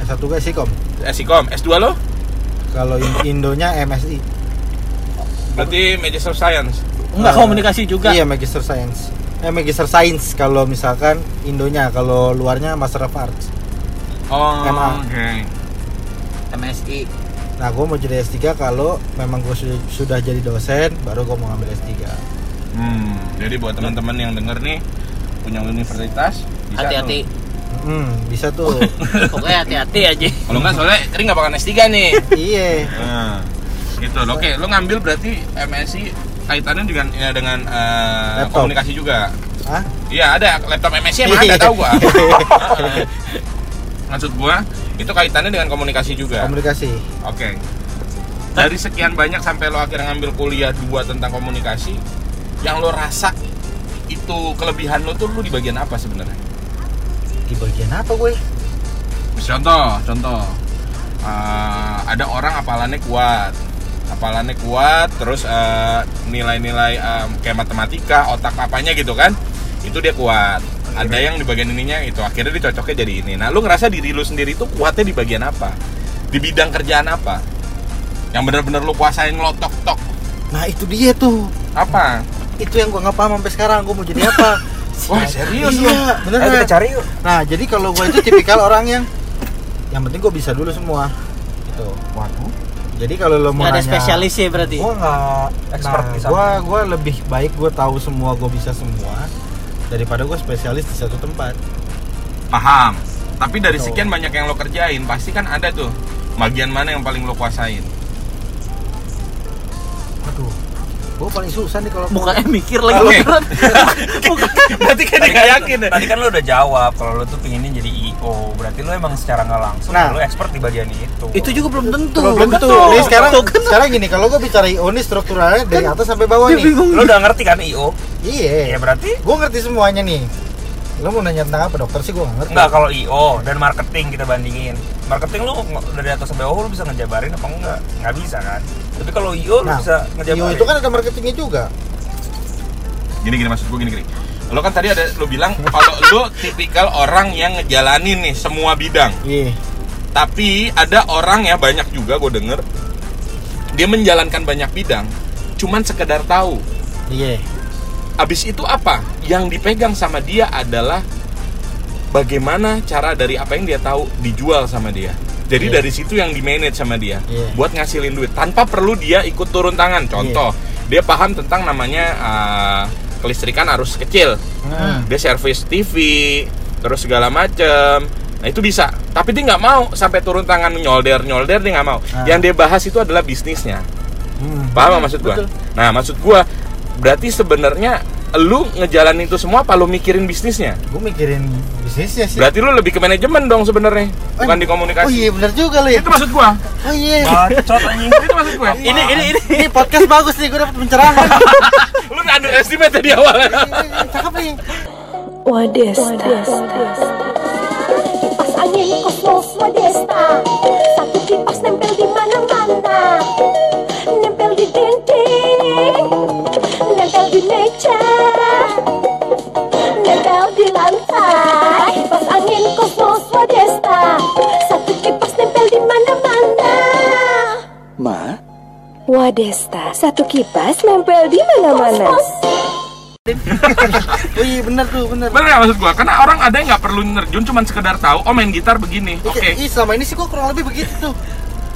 S1 gue sih kom. Sikom. S2 lo? Kalau in- Indonya MSI. Berarti Magister Science. Enggak Eh, komunikasi juga. Iya, Magister Science. Eh, Magister Science kalau misalkan Indonya, kalau luarnya Master of Arts. Oh, MA. oke. MSI. Nah, gue mau jadi S3 kalau memang gue sudah, sudah jadi dosen, baru gue mau ngambil S3. Hmm, jadi buat teman-teman yang denger nih punya universitas Hati-hati. Hmm, bisa tuh. <laughs> Pokoknya hati-hati aja. Kalau nggak soalnya Kering nggak bakal S3 nih. <laughs> iya. Nah, gitu. loh. Oke, lo ngambil berarti MSI kaitannya dengan ya, dengan Laptop. komunikasi juga. Hah? Iya ada laptop MSI emang <laughs> ada tahu gua. Maksud gua itu kaitannya dengan komunikasi juga. Komunikasi. Oke. Dari sekian banyak sampai lo akhirnya ngambil kuliah dua tentang komunikasi, yang lo rasa itu kelebihan lo tuh lo di bagian apa sebenarnya? Di bagian apa gue? Contoh, contoh. Eh, ada orang hafalannya kuat, hafalannya kuat, terus eh, nilai-nilai eh, kayak matematika, otak apanya gitu kan, itu dia kuat. Ada yang di bagian ininya itu akhirnya dicocoknya jadi ini. Nah, lu ngerasa diri lu sendiri itu kuatnya di bagian apa? Di bidang kerjaan apa? Yang benar-benar lu kuasain ngelotok tok Nah, itu dia tuh. apa? Itu yang gue nggak paham sampai sekarang. Gue mau jadi apa? <laughs> Wah, serius lu? iya, Ayo beneran. kita cari yuk. Nah, jadi kalau gue itu tipikal orang yang yang penting gue bisa dulu semua. Gitu. Waduh. Jadi kalau lo mau Nggak ada nanya, spesialisnya berarti. Gue nggak Expert nah, di sana. Gue gue lebih baik gue tahu semua, gue bisa semua daripada gue spesialis di satu tempat. Paham. Tapi dari Betul. sekian banyak yang lo kerjain, pasti kan ada tuh bagian mana yang paling lo kuasain. Aduh, gue paling susah nih kalau Mukanya mikir lagi beneran. <laughs> Berarti kan dia nggak yakin ya? Tadi kan lu udah jawab kalau lu tuh pinginnya jadi IO. Berarti lu emang secara nggak langsung Nah. lu expert di bagian itu. Itu juga belum tentu. Belum tentu. Betul. Nih sekarang kan. sekarang gini, kalau gue bicara IO nih strukturalnya dari atas sampai bawah nih. lu udah ngerti kan IO? Ya Iya. berarti Gue ngerti semuanya nih. Lo mau nanya tentang apa dokter sih gue nggak ngerti Enggak kalau IO dan marketing kita bandingin. Marketing lu dari atas sampai bawah lu bisa ngejabarin apa enggak? Nggak bisa kan. Tapi kalau IO lu nah bisa ngejabarin. Iyo itu kan ada marketingnya juga Gini gini maksud gue gini gini. Lo kan tadi ada lo bilang kalau lo tipikal orang yang ngejalanin nih semua bidang. iya Tapi ada orang ya banyak juga gue denger dia menjalankan banyak bidang, cuman sekedar tahu. iya Abis itu apa? Yang dipegang sama dia adalah bagaimana cara dari apa yang dia tahu dijual sama dia. Jadi Iya. dari situ yang di manage sama dia Iya. buat ngasilin duit tanpa perlu dia ikut turun tangan. Contoh, dia paham tentang namanya uh, kelistrikan arus kecil. Hmm. Dia servis TV, terus segala macem. Nah itu bisa, tapi dia nggak mau sampai turun tangan nyolder nyolder dia nggak mau. Ah. Yang dia bahas itu adalah bisnisnya. Hmm. Paham nggak maksud gua? betul. Nah, maksud gua berarti sebenarnya lu ngejalanin itu semua apa lu mikirin bisnisnya? gue mikirin bisnisnya sih Berarti lu lebih ke manajemen dong sebenarnya, bukan di oh komunikasi. iya benar juga lo ya Itu maksud gua. oh iya Bacot anjing. Itu maksud gua. <laughs> Ini ini ini ini podcast bagus nih gue dapet pencerahan <laughs> lu underestimate tadi awal. Cakep nih Wadesta. Kipas angin kosmos Wadesta. Satu kipas nempel di mana-mana. Nempel di dinding, nempel di meja, Wadesta, satu kipas nempel di mana-mana. oh iya benar tuh benar Bener nggak maksud gua? Karena orang ada yang nggak perlu nerjun, cuman sekedar tahu, oh main gitar begini. Iya, Oke. iya, selama ini sih gue kurang lebih begitu tuh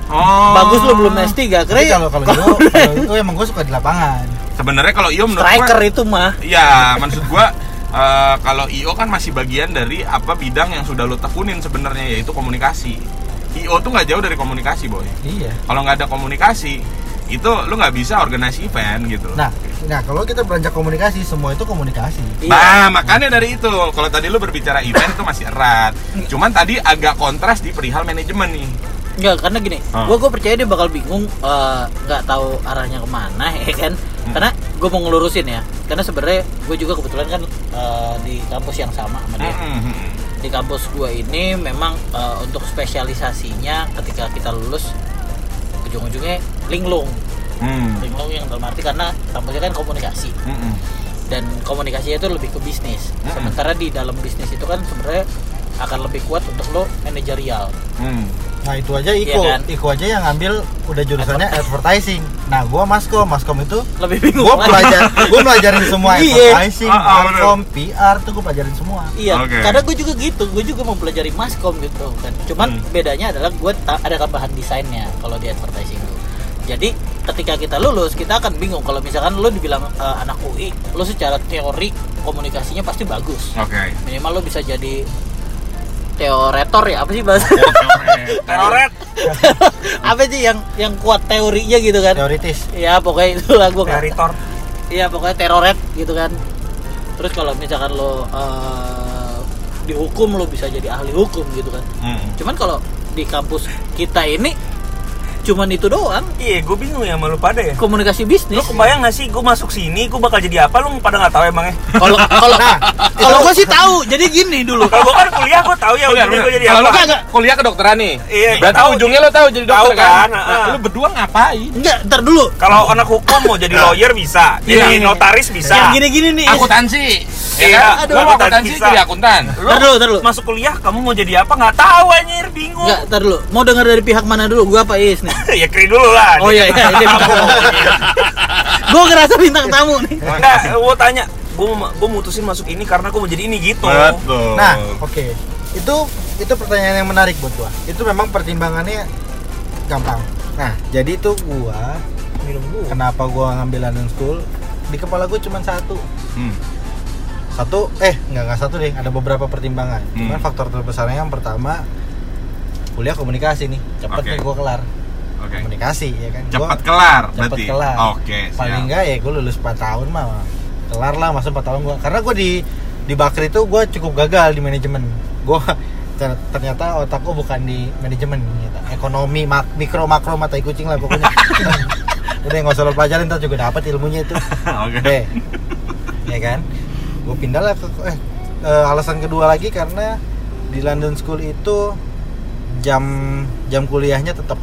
Oh. bagus lu belum S3 keren Tapi kalau kalau gue kalau itu emang gue suka di lapangan Sebenarnya kalau Io menurut striker gua, itu mah ya maksud gua <laughs> eh, kalau IO kan masih bagian dari apa bidang yang sudah lo tekunin sebenarnya yaitu komunikasi. IO tuh nggak jauh dari komunikasi boy. iya Kalau nggak ada komunikasi itu lu nggak bisa organisasi event gitu. nah nah kalau kita beranjak komunikasi semua itu komunikasi Iya. Nah, makanya dari itu. Kalau tadi lu berbicara event itu masih erat. Cuman tadi agak kontras di perihal manajemen nih. Enggak, karena gini, Ah. gue gue percaya dia bakal bingung eh, nggak tahu arahnya ke mana <laughs> ya kan. Karena gue mau ngelurusin ya. Karena sebenarnya gue juga kebetulan kan eh, di kampus yang sama sama dia. Mm-mm. Di kampus gue ini memang eh, untuk spesialisasinya ketika kita lulus ujung-ujungnya linglung. Hmm. Linglung yang dalam arti karena kampusnya kan komunikasi Mm-mm. dan komunikasinya itu lebih ke bisnis. Mm-mm. Sementara di dalam bisnis itu kan sebenarnya akan lebih kuat untuk lo manajerial. Hmm. nah itu aja Iko Iya kan? Iko aja yang ngambil udah jurusannya advertising nah gue maskom maskom itu Lebih bingung. gue lagi. belajar gue belajarin semua <laughs> Iya. advertising Ah, ah, markom PR tuh gue pelajarin semua Iya, Oke. karena gue juga gitu, gue juga mau pelajari maskom gitu kan. Cuman Hmm. bedanya adalah gue ada tambahan desainnya kalau di advertising. Jadi ketika kita lulus, kita akan bingung kalau misalkan lo dibilang eh, anak UI, lo secara teori komunikasinya pasti bagus. Oke. Minimal lo bisa jadi teoretor ya apa sih bahasa Teroret. <laughs> apa sih yang yang kuat teorinya gitu kan teoritis ya pokoknya itulah gue nggak Teritor. Iya pokoknya teroret gitu kan. Terus kalau misalkan lo eh, dihukum lo bisa jadi ahli hukum gitu kan. Mm. Cuman kalau di kampus kita ini cuman itu doang Iya, gue bingung ya sama lu pada ya. komunikasi Lu bisnis. kebayang gak sih gue masuk sini, gue bakal jadi apa? Lu pada nggak tahu emangnya? Kalau <laughs> kalau kalau gue sih tahu. Jadi gini dulu. Kalau gue kan kuliah, gue tahu ya ujungnya bener. gue jadi Kalau lu apa. kan kuliah kedokteran nih. Iya, Berarti tahu. ujungnya lo tahu jadi Tahu dokter kan? kan, Nah, ah. lu berdua ngapain? Enggak, ntar dulu. Kalau anak hukum mau jadi lawyer bisa, jadi Iya. notaris bisa. Yang gini-gini nih. Akuntansi. Ya Iya, kan? aduh, Lu mau akuntan akuntansi bisa. jadi akuntan. Lu Ntar dulu, ntar dulu. masuk kuliah, kamu mau jadi apa? Nggak tahu anjir, bingung. Enggak, ntar dulu. Mau dengar dari pihak mana dulu? Gua apa Is nih? <laughs> ya kiri dulu lah. Oh iya iya, ini bintang tamu. Gua ngerasa bintang tamu nih. Enggak, gue tanya, gue gue mutusin masuk ini karena gue mau jadi ini gitu. Betul. Nah, oke. Itu itu pertanyaan yang menarik buat gua. Itu memang pertimbangannya gampang. Nah, jadi itu gua Minum gua. kenapa gua ngambil London School di kepala gua cuma satu. Hmm. Satu eh nggak nggak satu deh, ada beberapa pertimbangan. Hmm. Cuman faktor terbesarnya yang pertama kuliah komunikasi nih. Cepet Oke. nih gua kelar. Oke. Komunikasi ya kan. Gua Cepat kelar cepet berarti. kelar. Oke, Paling siap. enggak ya gua lulus 4 tahun mah kelar lah masa 4 tahun gua. Karena gua di di Bakri itu gua cukup gagal di manajemen. Gua <laughs> ter- ternyata otak gua bukan di manajemen ternyata. ekonomi mak- mikro makro mata kucing lah pokoknya <laughs> udah nggak usah lo pelajarin ntar juga dapat ilmunya itu <laughs> Oke. deh ya kan gue pindah lah ke eh eh, alasan kedua lagi karena di London School itu jam jam kuliahnya tetap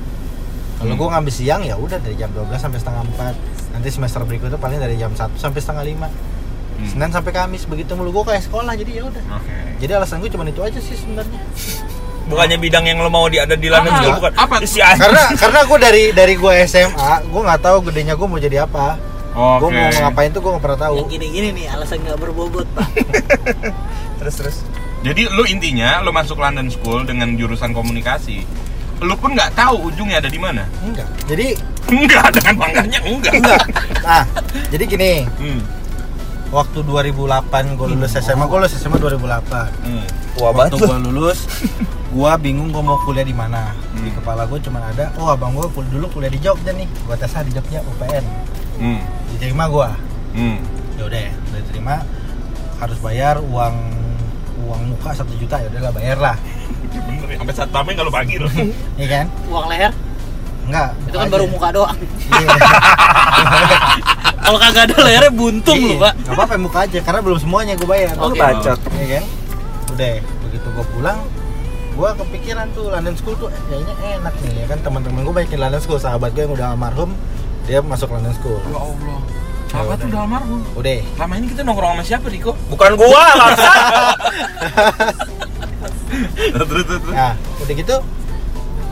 kalau Hmm. gue ngambil siang ya udah dari jam 12 sampai setengah 4 nanti semester berikutnya paling dari jam 1 sampai setengah 5 Hmm. Senin sampai Kamis begitu mulu gue kayak sekolah jadi ya udah Oke. jadi alasan gue cuma itu aja sih sebenarnya Bukannya bidang yang lo mau di ada di London Ah, School bukan? apa? Si karena <laughs> karena gue dari dari gue SMA gue nggak tahu gedenya gue mau jadi apa gue Oke. mau ngapain tuh gue nggak pernah tahu Yang gini-gini nih alasan nggak berbobot pak. <laughs> terus terus. Jadi lu intinya lu masuk London School dengan jurusan komunikasi. Lu pun nggak tahu ujungnya ada di mana. enggak jadi Enggak, dengan bangganya enggak. enggak nah jadi gini Hmm. waktu 2008 gue lulus SMA gue lulus SMA 2008 Hmm. Wah waktu gue lulus gue bingung gue mau kuliah di mana di Hmm. kepala gue cuma ada oh abang gue kul- dulu kuliah di Jogja nih gue tes di Jogja UPN Hmm. diterima gue Hmm. ya udah udah diterima harus bayar uang uang muka satu juta ya udahlah bayar lah Bener <laughs> ya, sampai saat pameng kalau pagi loh. <laughs> iya kan Uang leher enggak itu kan aja. baru muka doang. iya <laughs> Kalau kagak ada lehernya buntung Iya, lu pak. nggak apa-apa muka aja karena belum semuanya gue bayar Oke. bacot. Iya kan udah begitu gue pulang gue kepikiran tuh London School tuh eh, kayaknya enak nih ya kan teman-teman gue banyak di London School sahabat gue yang udah almarhum dia masuk London School Ya Allah. Siapa tuh udah almarhum? udah Lama ini kita nongkrong sama siapa, Riko? Bukan gua, bangsat. <laughs> Terus terus terus. nah udah gitu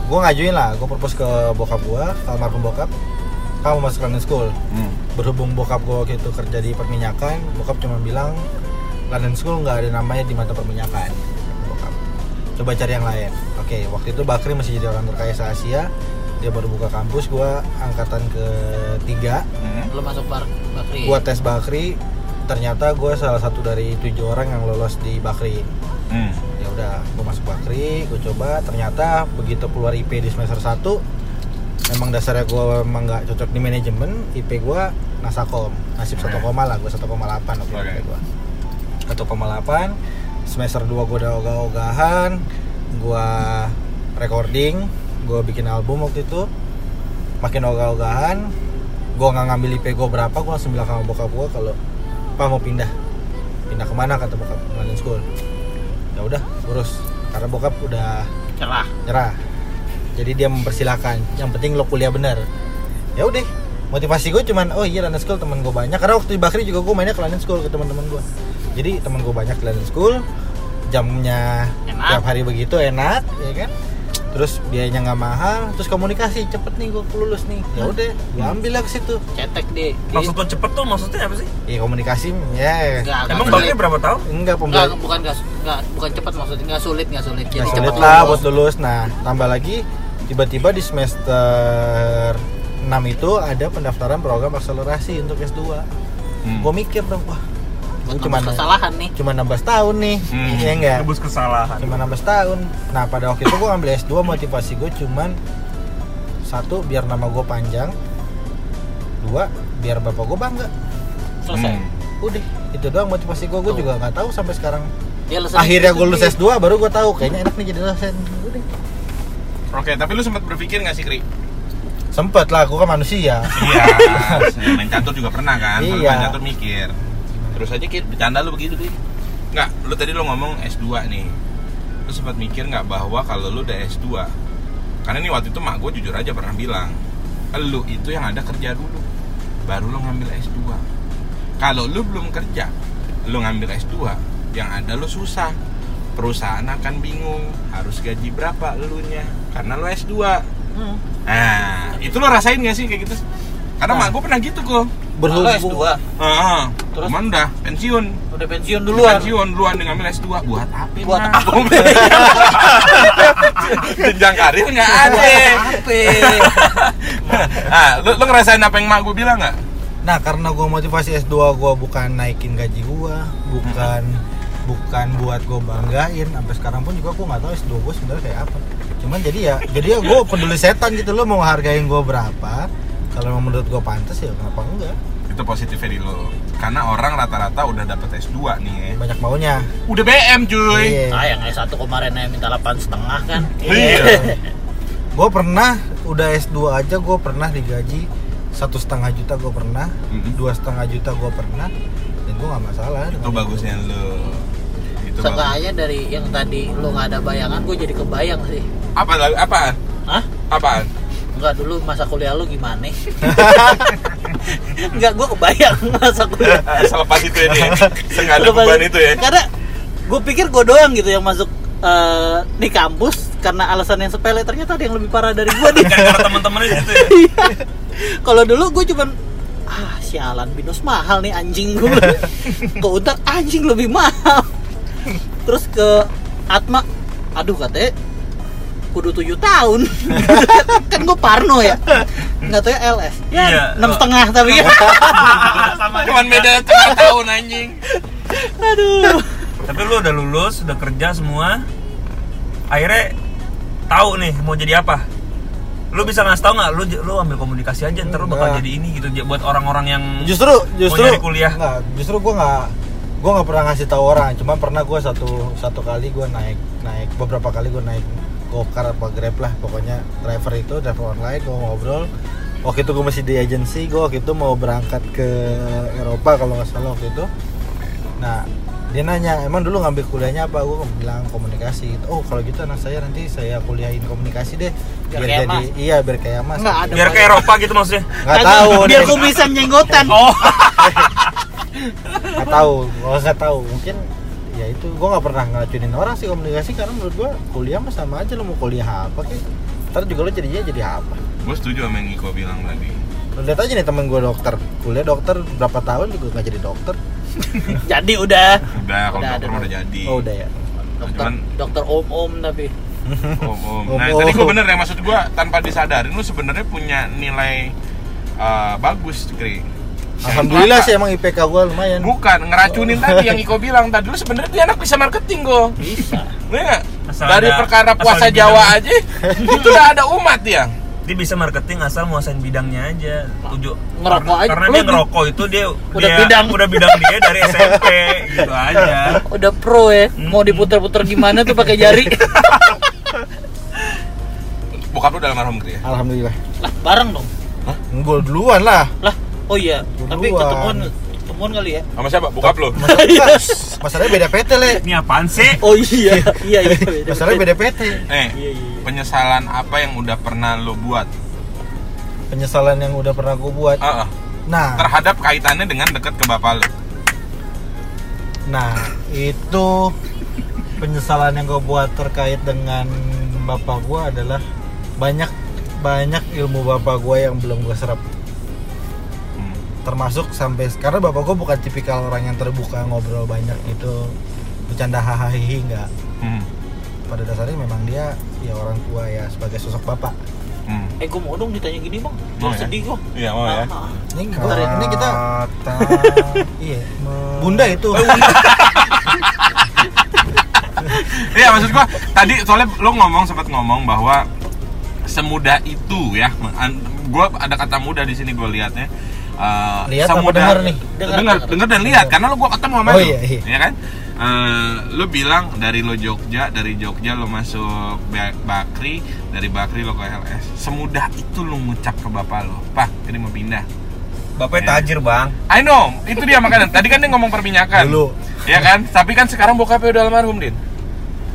gue ngajuin lah gue propose ke bokap gue almarhum bokap kamu masuk London School Hmm. berhubung bokap gue waktu itu kerja di perminyakan bokap cuma bilang London School nggak ada namanya di mata perminyakan bokap coba cari yang lain oke waktu itu Bakri masih jadi orang terkaya se Asia dia baru buka kampus gue angkatan ketiga Hmm. Lu masuk bar Bakri. gue tes Bakri ternyata gue salah satu dari tujuh orang yang lolos di Bakri Hmm. ya udah gue masuk Bakri gue coba ternyata begitu keluar IP di semester 1 memang dasarnya gue memang nggak cocok di manajemen IP gue nasakom nasib 1 koma lah gue 1,8 waktu itu Oke. IP gue 1,8 semester 2 gue udah ogah-ogahan gue recording gue bikin album waktu itu makin ogah-ogahan gue nggak ngambil IP gue berapa gue langsung bilang sama bokap gue kalau apa mau pindah. Pindah ke mana? kata bokap London School. Ya udah urus. Karena bokap udah cerah. nyerah. Jadi dia mempersilahkan. Yang penting lo kuliah bener. Ya udah motivasi gue cuman oh iya London School teman gue banyak. Karena waktu di Bakri juga gue mainnya ke London School ke teman-teman gue jadi teman gue banyak di London School jamnya Enak. tiap hari begitu enak ya kan terus biayanya nggak mahal terus komunikasi cepet nih gue lulus nih ya udah gue ambil lah ke situ Cetek deh. Maksud lo cepet tuh maksudnya apa sih? ya komunikasi ya Enggak, Emang enggak baknya berapa tahun? enggak Enggak, pembelajaran bukan enggak, enggak bukan cepat maksudnya, enggak sulit, enggak sulit. Ya, Jadi sulit cepat lah lulus. buat lulus. Nah, tambah lagi tiba-tiba di semester 6 itu ada pendaftaran program akselerasi untuk S2. Hmm. Gue mikir dong, wah, gue cuma nambah kesalahan nih. cuma 16 tahun nih. Hmm. Iya enggak? Nebus kesalahan. Cuma 16 tahun. Nah, pada waktu itu gue ngambil S2 motivasi gue cuman satu biar nama gue panjang. Dua, biar bapak gue bangga. Selesai. Hmm. Udah, itu doang motivasi gue. Gue Tuh. juga nggak tahu sampai sekarang. Alasan Akhirnya gue lulus sendiri. S2 baru gue tahu kayaknya enak nih jadi dosen. Udah. Oke, tapi lu sempat berpikir nggak sih, Kri? Sempet lah, gue kan manusia. Iya. <laughs> main catur juga pernah kan? Iya. Main catur mikir. Terus aja Kit, bercanda lu begitu, Kri. Nggak, lu tadi lu ngomong S2 nih. Lu sempat mikir nggak bahwa kalau lu udah S2 karena nih waktu itu mak gue jujur aja pernah bilang lu itu yang ada kerja dulu baru lu ngambil S2 kalau lu belum kerja lu ngambil S2 yang ada lu susah perusahaan akan bingung harus gaji berapa elunya karena lu S2 Hmm. nah itu lo rasain gak sih kayak gitu karena mak gue pernah gitu kok Berhubung Kalau S2 Heeh. Terus? cuman udah pensiun udah pensiun duluan. pensiun duluan dengan ngambil S2 buat apa Buat Mak? <laughs> jenjang karir nggak ada Apa? nah <laughs> lu, lu ngerasain apa yang mak gue bilang nggak Nah karena gue motivasi S2 gue bukan naikin gaji gue, bukan bukan buat gue banggain. Sampai sekarang pun juga gue nggak tahu S2 gue sebenarnya kayak apa. Cuman jadi ya, jadi ya gue peduli setan gitu lo mau hargain gue berapa. Kalau emang menurut gue pantas ya kenapa enggak? itu positifnya di lo karena orang rata-rata udah dapet S2 nih ya Banyak maunya. udah BM cuy Iya. Sayang S1 kemarin yang minta 8 setengah kan. Iya. Gue pernah udah S2 aja gue pernah digaji satu setengah juta gue pernah, dua setengah juta gue pernah, dan gue nggak masalah. itu bagusnya lo itu. Seenggaknya dari yang tadi lu nggak ada bayangan, gue jadi kebayang sih. apa apaan Hah? apaan Enggak dulu masa kuliah lu gimana? <laughs> Enggak, gue kebayang masa kuliah. selepas itu ya nggak ada Lepas- beban itu ya Karena gue pikir gue doang gitu yang masuk eh, di kampus karena alasan yang sepele ternyata ada yang lebih parah dari gue nih. <laughs> Gara-gara teman-temannya gitu ya. <laughs> Iya. Kalau dulu gue cuman ah sialan binus mahal nih anjing gue. ke Utak anjing lebih mahal. Terus ke Atma, aduh katanya kudu tujuh tahun <laughs> kan gue parno ya nggak tahu ya LS ya Iya. enam setengah tapi ya Sama <laughs> cuman beda setengah tahun anjing aduh Tapi lu udah lulus, udah kerja semua. Akhirnya tahu nih mau jadi apa. Lu bisa ngasih tahu nggak? Lu lu ambil komunikasi aja ntar lu bakal Enggak. jadi ini gitu buat orang-orang yang justru justru nyari kuliah. Enggak, justru gue nggak gue nggak pernah ngasih tahu orang cuma pernah gue satu satu kali gue naik naik beberapa kali gue naik gokar apa grab lah pokoknya driver itu driver online gue ngobrol. Waktu itu gue masih di agensi gue waktu itu mau berangkat ke Eropa kalau nggak salah waktu itu. Nah dia nanya emang dulu ngambil kuliahnya apa? Gue bilang komunikasi. Oh kalau gitu anak saya nanti saya kuliahin komunikasi deh. Biar biar, jadi Mas. iya biar kayak mas. Nggak ada Biar ke Eropa gitu maksudnya. nggak tahu biar kumisan jenggotan Oh. <laughs> nggak tahu nggak tahu. Mungkin ya itu gue nggak pernah ngeracunin orang sih komunikasi karena menurut gue kuliah mah sama aja lo mau kuliah apa kek? Ntar juga lo jadinya jadi apa? Gue setuju sama yang Iko bilang tadi. Lo lihat aja nih temen gue dokter. Kuliah dokter berapa tahun juga nggak jadi dokter? <laughs> Jadi udah. Udah kalau Udah, dokter ada. mah udah jadi. Oh udah ya? Dokter Cuman- dokter om om tapi. Om <laughs> om. Om, nah om. tadi gue bener ya maksud gue tanpa disadarin lu sebenarnya punya nilai uh, bagus Kri alhamdulillah sih emang IPK gue lumayan. Bukan ngeracunin tadi yang <laughs> Iko bilang. Tadi lu sebenarnya dia anak bisa marketing gue bisa. Iya dari ada- perkara puasa Jawa aja itu udah ada umat ya Dia bisa marketing asal nguasain bidangnya aja. Tujuh. Ngerokok aja. Karena Lu dia di- ngerokok itu dia Udah dia, bidang. udah bidang dia dari <laughs> SMP gitu aja. udah pro ya mau diputer-puter gimana tuh pakai jari? <laughs> Bokap lu dalam almarhum ya? Alhamdulillah. Lah bareng dong. Gue duluan lah. Lah oh iya tapi ketemuan ketemuan kali ya? Sama siapa? Bokap Masalah, <laughs> masalahnya beda PT le. Ini apaan sih? oh iya iya iya <laughs> beda. masalahnya beda PT eh Iya, iya, iya. penyesalan apa yang udah pernah lu buat? Penyesalan yang udah pernah gue buat. Ah, ah. nah. Terhadap kaitannya dengan dekat ke bapak lu? Nah, itu penyesalan yang gue buat terkait dengan bapak gue adalah banyak banyak ilmu bapak gue yang belum gue serap. Termasuk sampai karena bapak gue bukan tipikal orang yang terbuka ngobrol banyak gitu, bercanda hahaha enggak. Hmm. Pada dasarnya memang dia ya orang tua ya sebagai sosok bapak. Hmm. eh gue mau dong ditanya gini bang Mau Jangan ya? sedih gue Iya, mau ya? Ini, Bentar ya. ini kita Kata <laughs> iya, bunda itu. <laughs> Iya maksud gua tadi soalnya lo ngomong sempat ngomong bahwa semudah itu ya. Gua ada kata mudah di sini gue lihatnya. Eh, Lihat semudah- dengar nih? Dengar, Dengar, dan lihat karena lo gua ketemu sama Oh, lo. iya, iya. Ya kan? Eh, lo bilang dari lo Jogja, dari Jogja lo masuk Ba- Bakri, dari Bakri lo ke LS. Semudah itu lo ngucap ke bapak lo, "Pak, ini mau pindah." Bapaknya tajir, Bang. I know, itu dia makanya. Tadi kan dia ngomong perminyakan. Dulu. Ya kan? Tapi kan sekarang bokapnya udah almarhum, Din.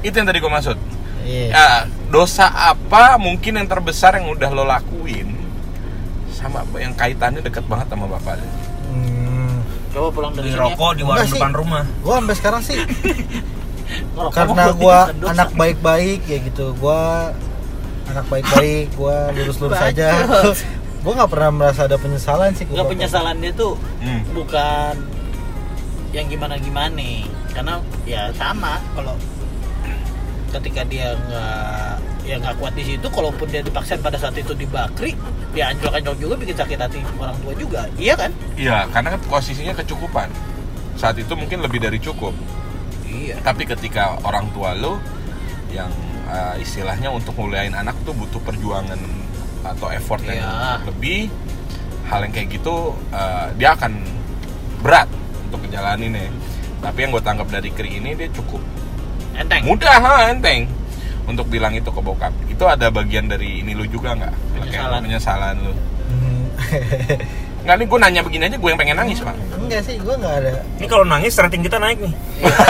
Itu yang tadi gue maksud. Iya. Ya, dosa apa mungkin yang terbesar yang udah lo lakuin sama apa yang kaitannya deket banget sama bapak lo? Hmm, coba pulang dari Beli sini ya. rokok di warung Enggak sih. depan rumah. gue sampai sekarang sih <laughs> karena gua anak baik-baik ya gitu gua anak baik-baik gua lurus-lurus aja <laughs> gua nggak pernah merasa ada penyesalan sih Nggak penyesalan dia tuh Hmm. bukan yang gimana gimana karena ya sama kalau ketika dia nggak ya nggak kuat di situ kalaupun dia dipaksain pada saat itu di bakri dia anjlok-anjlok juga bikin sakit hati orang tua juga iya kan Iya, karena kan posisinya kecukupan. Saat itu mungkin lebih dari cukup. iya Tapi ketika orang tua lo yang uh, istilahnya untuk nguliahin anak tuh butuh perjuangan atau effort yang Iya. lebih, hal yang kayak gitu uh, dia akan berat untuk ngejalaninnya. Tapi yang gue tangkap dari Kri ini dia cukup enteng mudah, ha, enteng untuk bilang itu ke bokap. Itu ada bagian dari ini lu juga nggak? Penyesalan. penyesalan lu. Hmm. <laughs> Nggak nih gue nanya begini aja gue yang pengen nangis pak. enggak sih gue nggak ada Ini kalau nangis rating kita naik nih.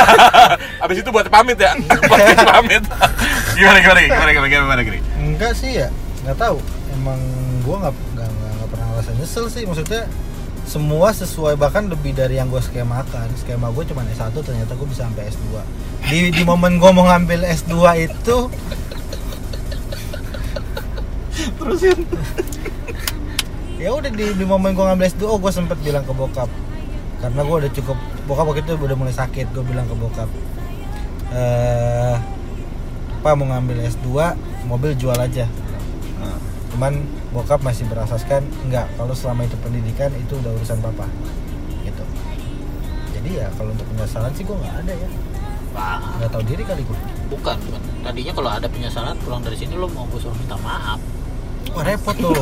<laughs> Abis itu buat pamit ya. <laughs> Buat pamit. gimana gimana gimana gimana gimana gimana. enggak sih ya nggak tahu emang gue nggak nggak pernah ngerasa nyesel sih maksudnya semua sesuai bahkan lebih dari yang gue skemakan. Skema gue cuma S1 ternyata gue bisa sampai S2 di di momen gue mau ngambil S2 itu Terusin. ya udah di, di momen gue ngambil S2 oh gue sempet bilang ke bokap. Karena gue udah cukup bokap waktu itu udah mulai sakit gue bilang ke bokap. Eh apa mau ngambil S2 mobil jual aja. Cuman bokap masih berasaskan enggak kalau selama itu pendidikan itu udah urusan papa gitu jadi ya kalau untuk penyesalan sih gue nggak ada ya Wah, nggak tahu diri kali gue bukan, bukan. Tadinya kalau ada penyesalan pulang dari sini lo mau gue suruh minta maaf. wah repot tuh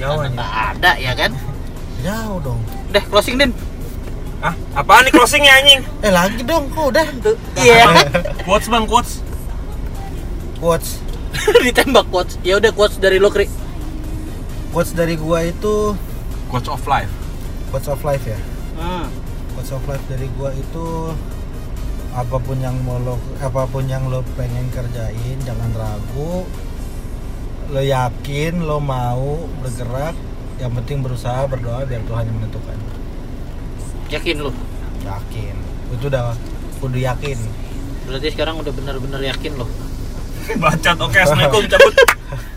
jauh <laughs> nggak ada ya kan? jauh dong Udah closing din. Ah, apaan nih closingnya anjing? eh lagi dong kok udah Iya. Quotes bang, quotes. quotes <laughs> Ditembak quotes. Ya udah quotes dari lo Kri. Quotes dari gua itu Coach of life. quotes of life ya Hmm. quotes of life dari gua itu apa pun yang mau lo apa pun yang lo pengen kerjain jangan ragu lo yakin lo mau bergerak yang penting berusaha berdoa biar Tuhan yang menentukan Yakin lo. yakin itu udah kudu yakin Berarti sekarang udah benar-benar yakin lo. Bacot. Oke, assalamualaikum cabut. <laughs>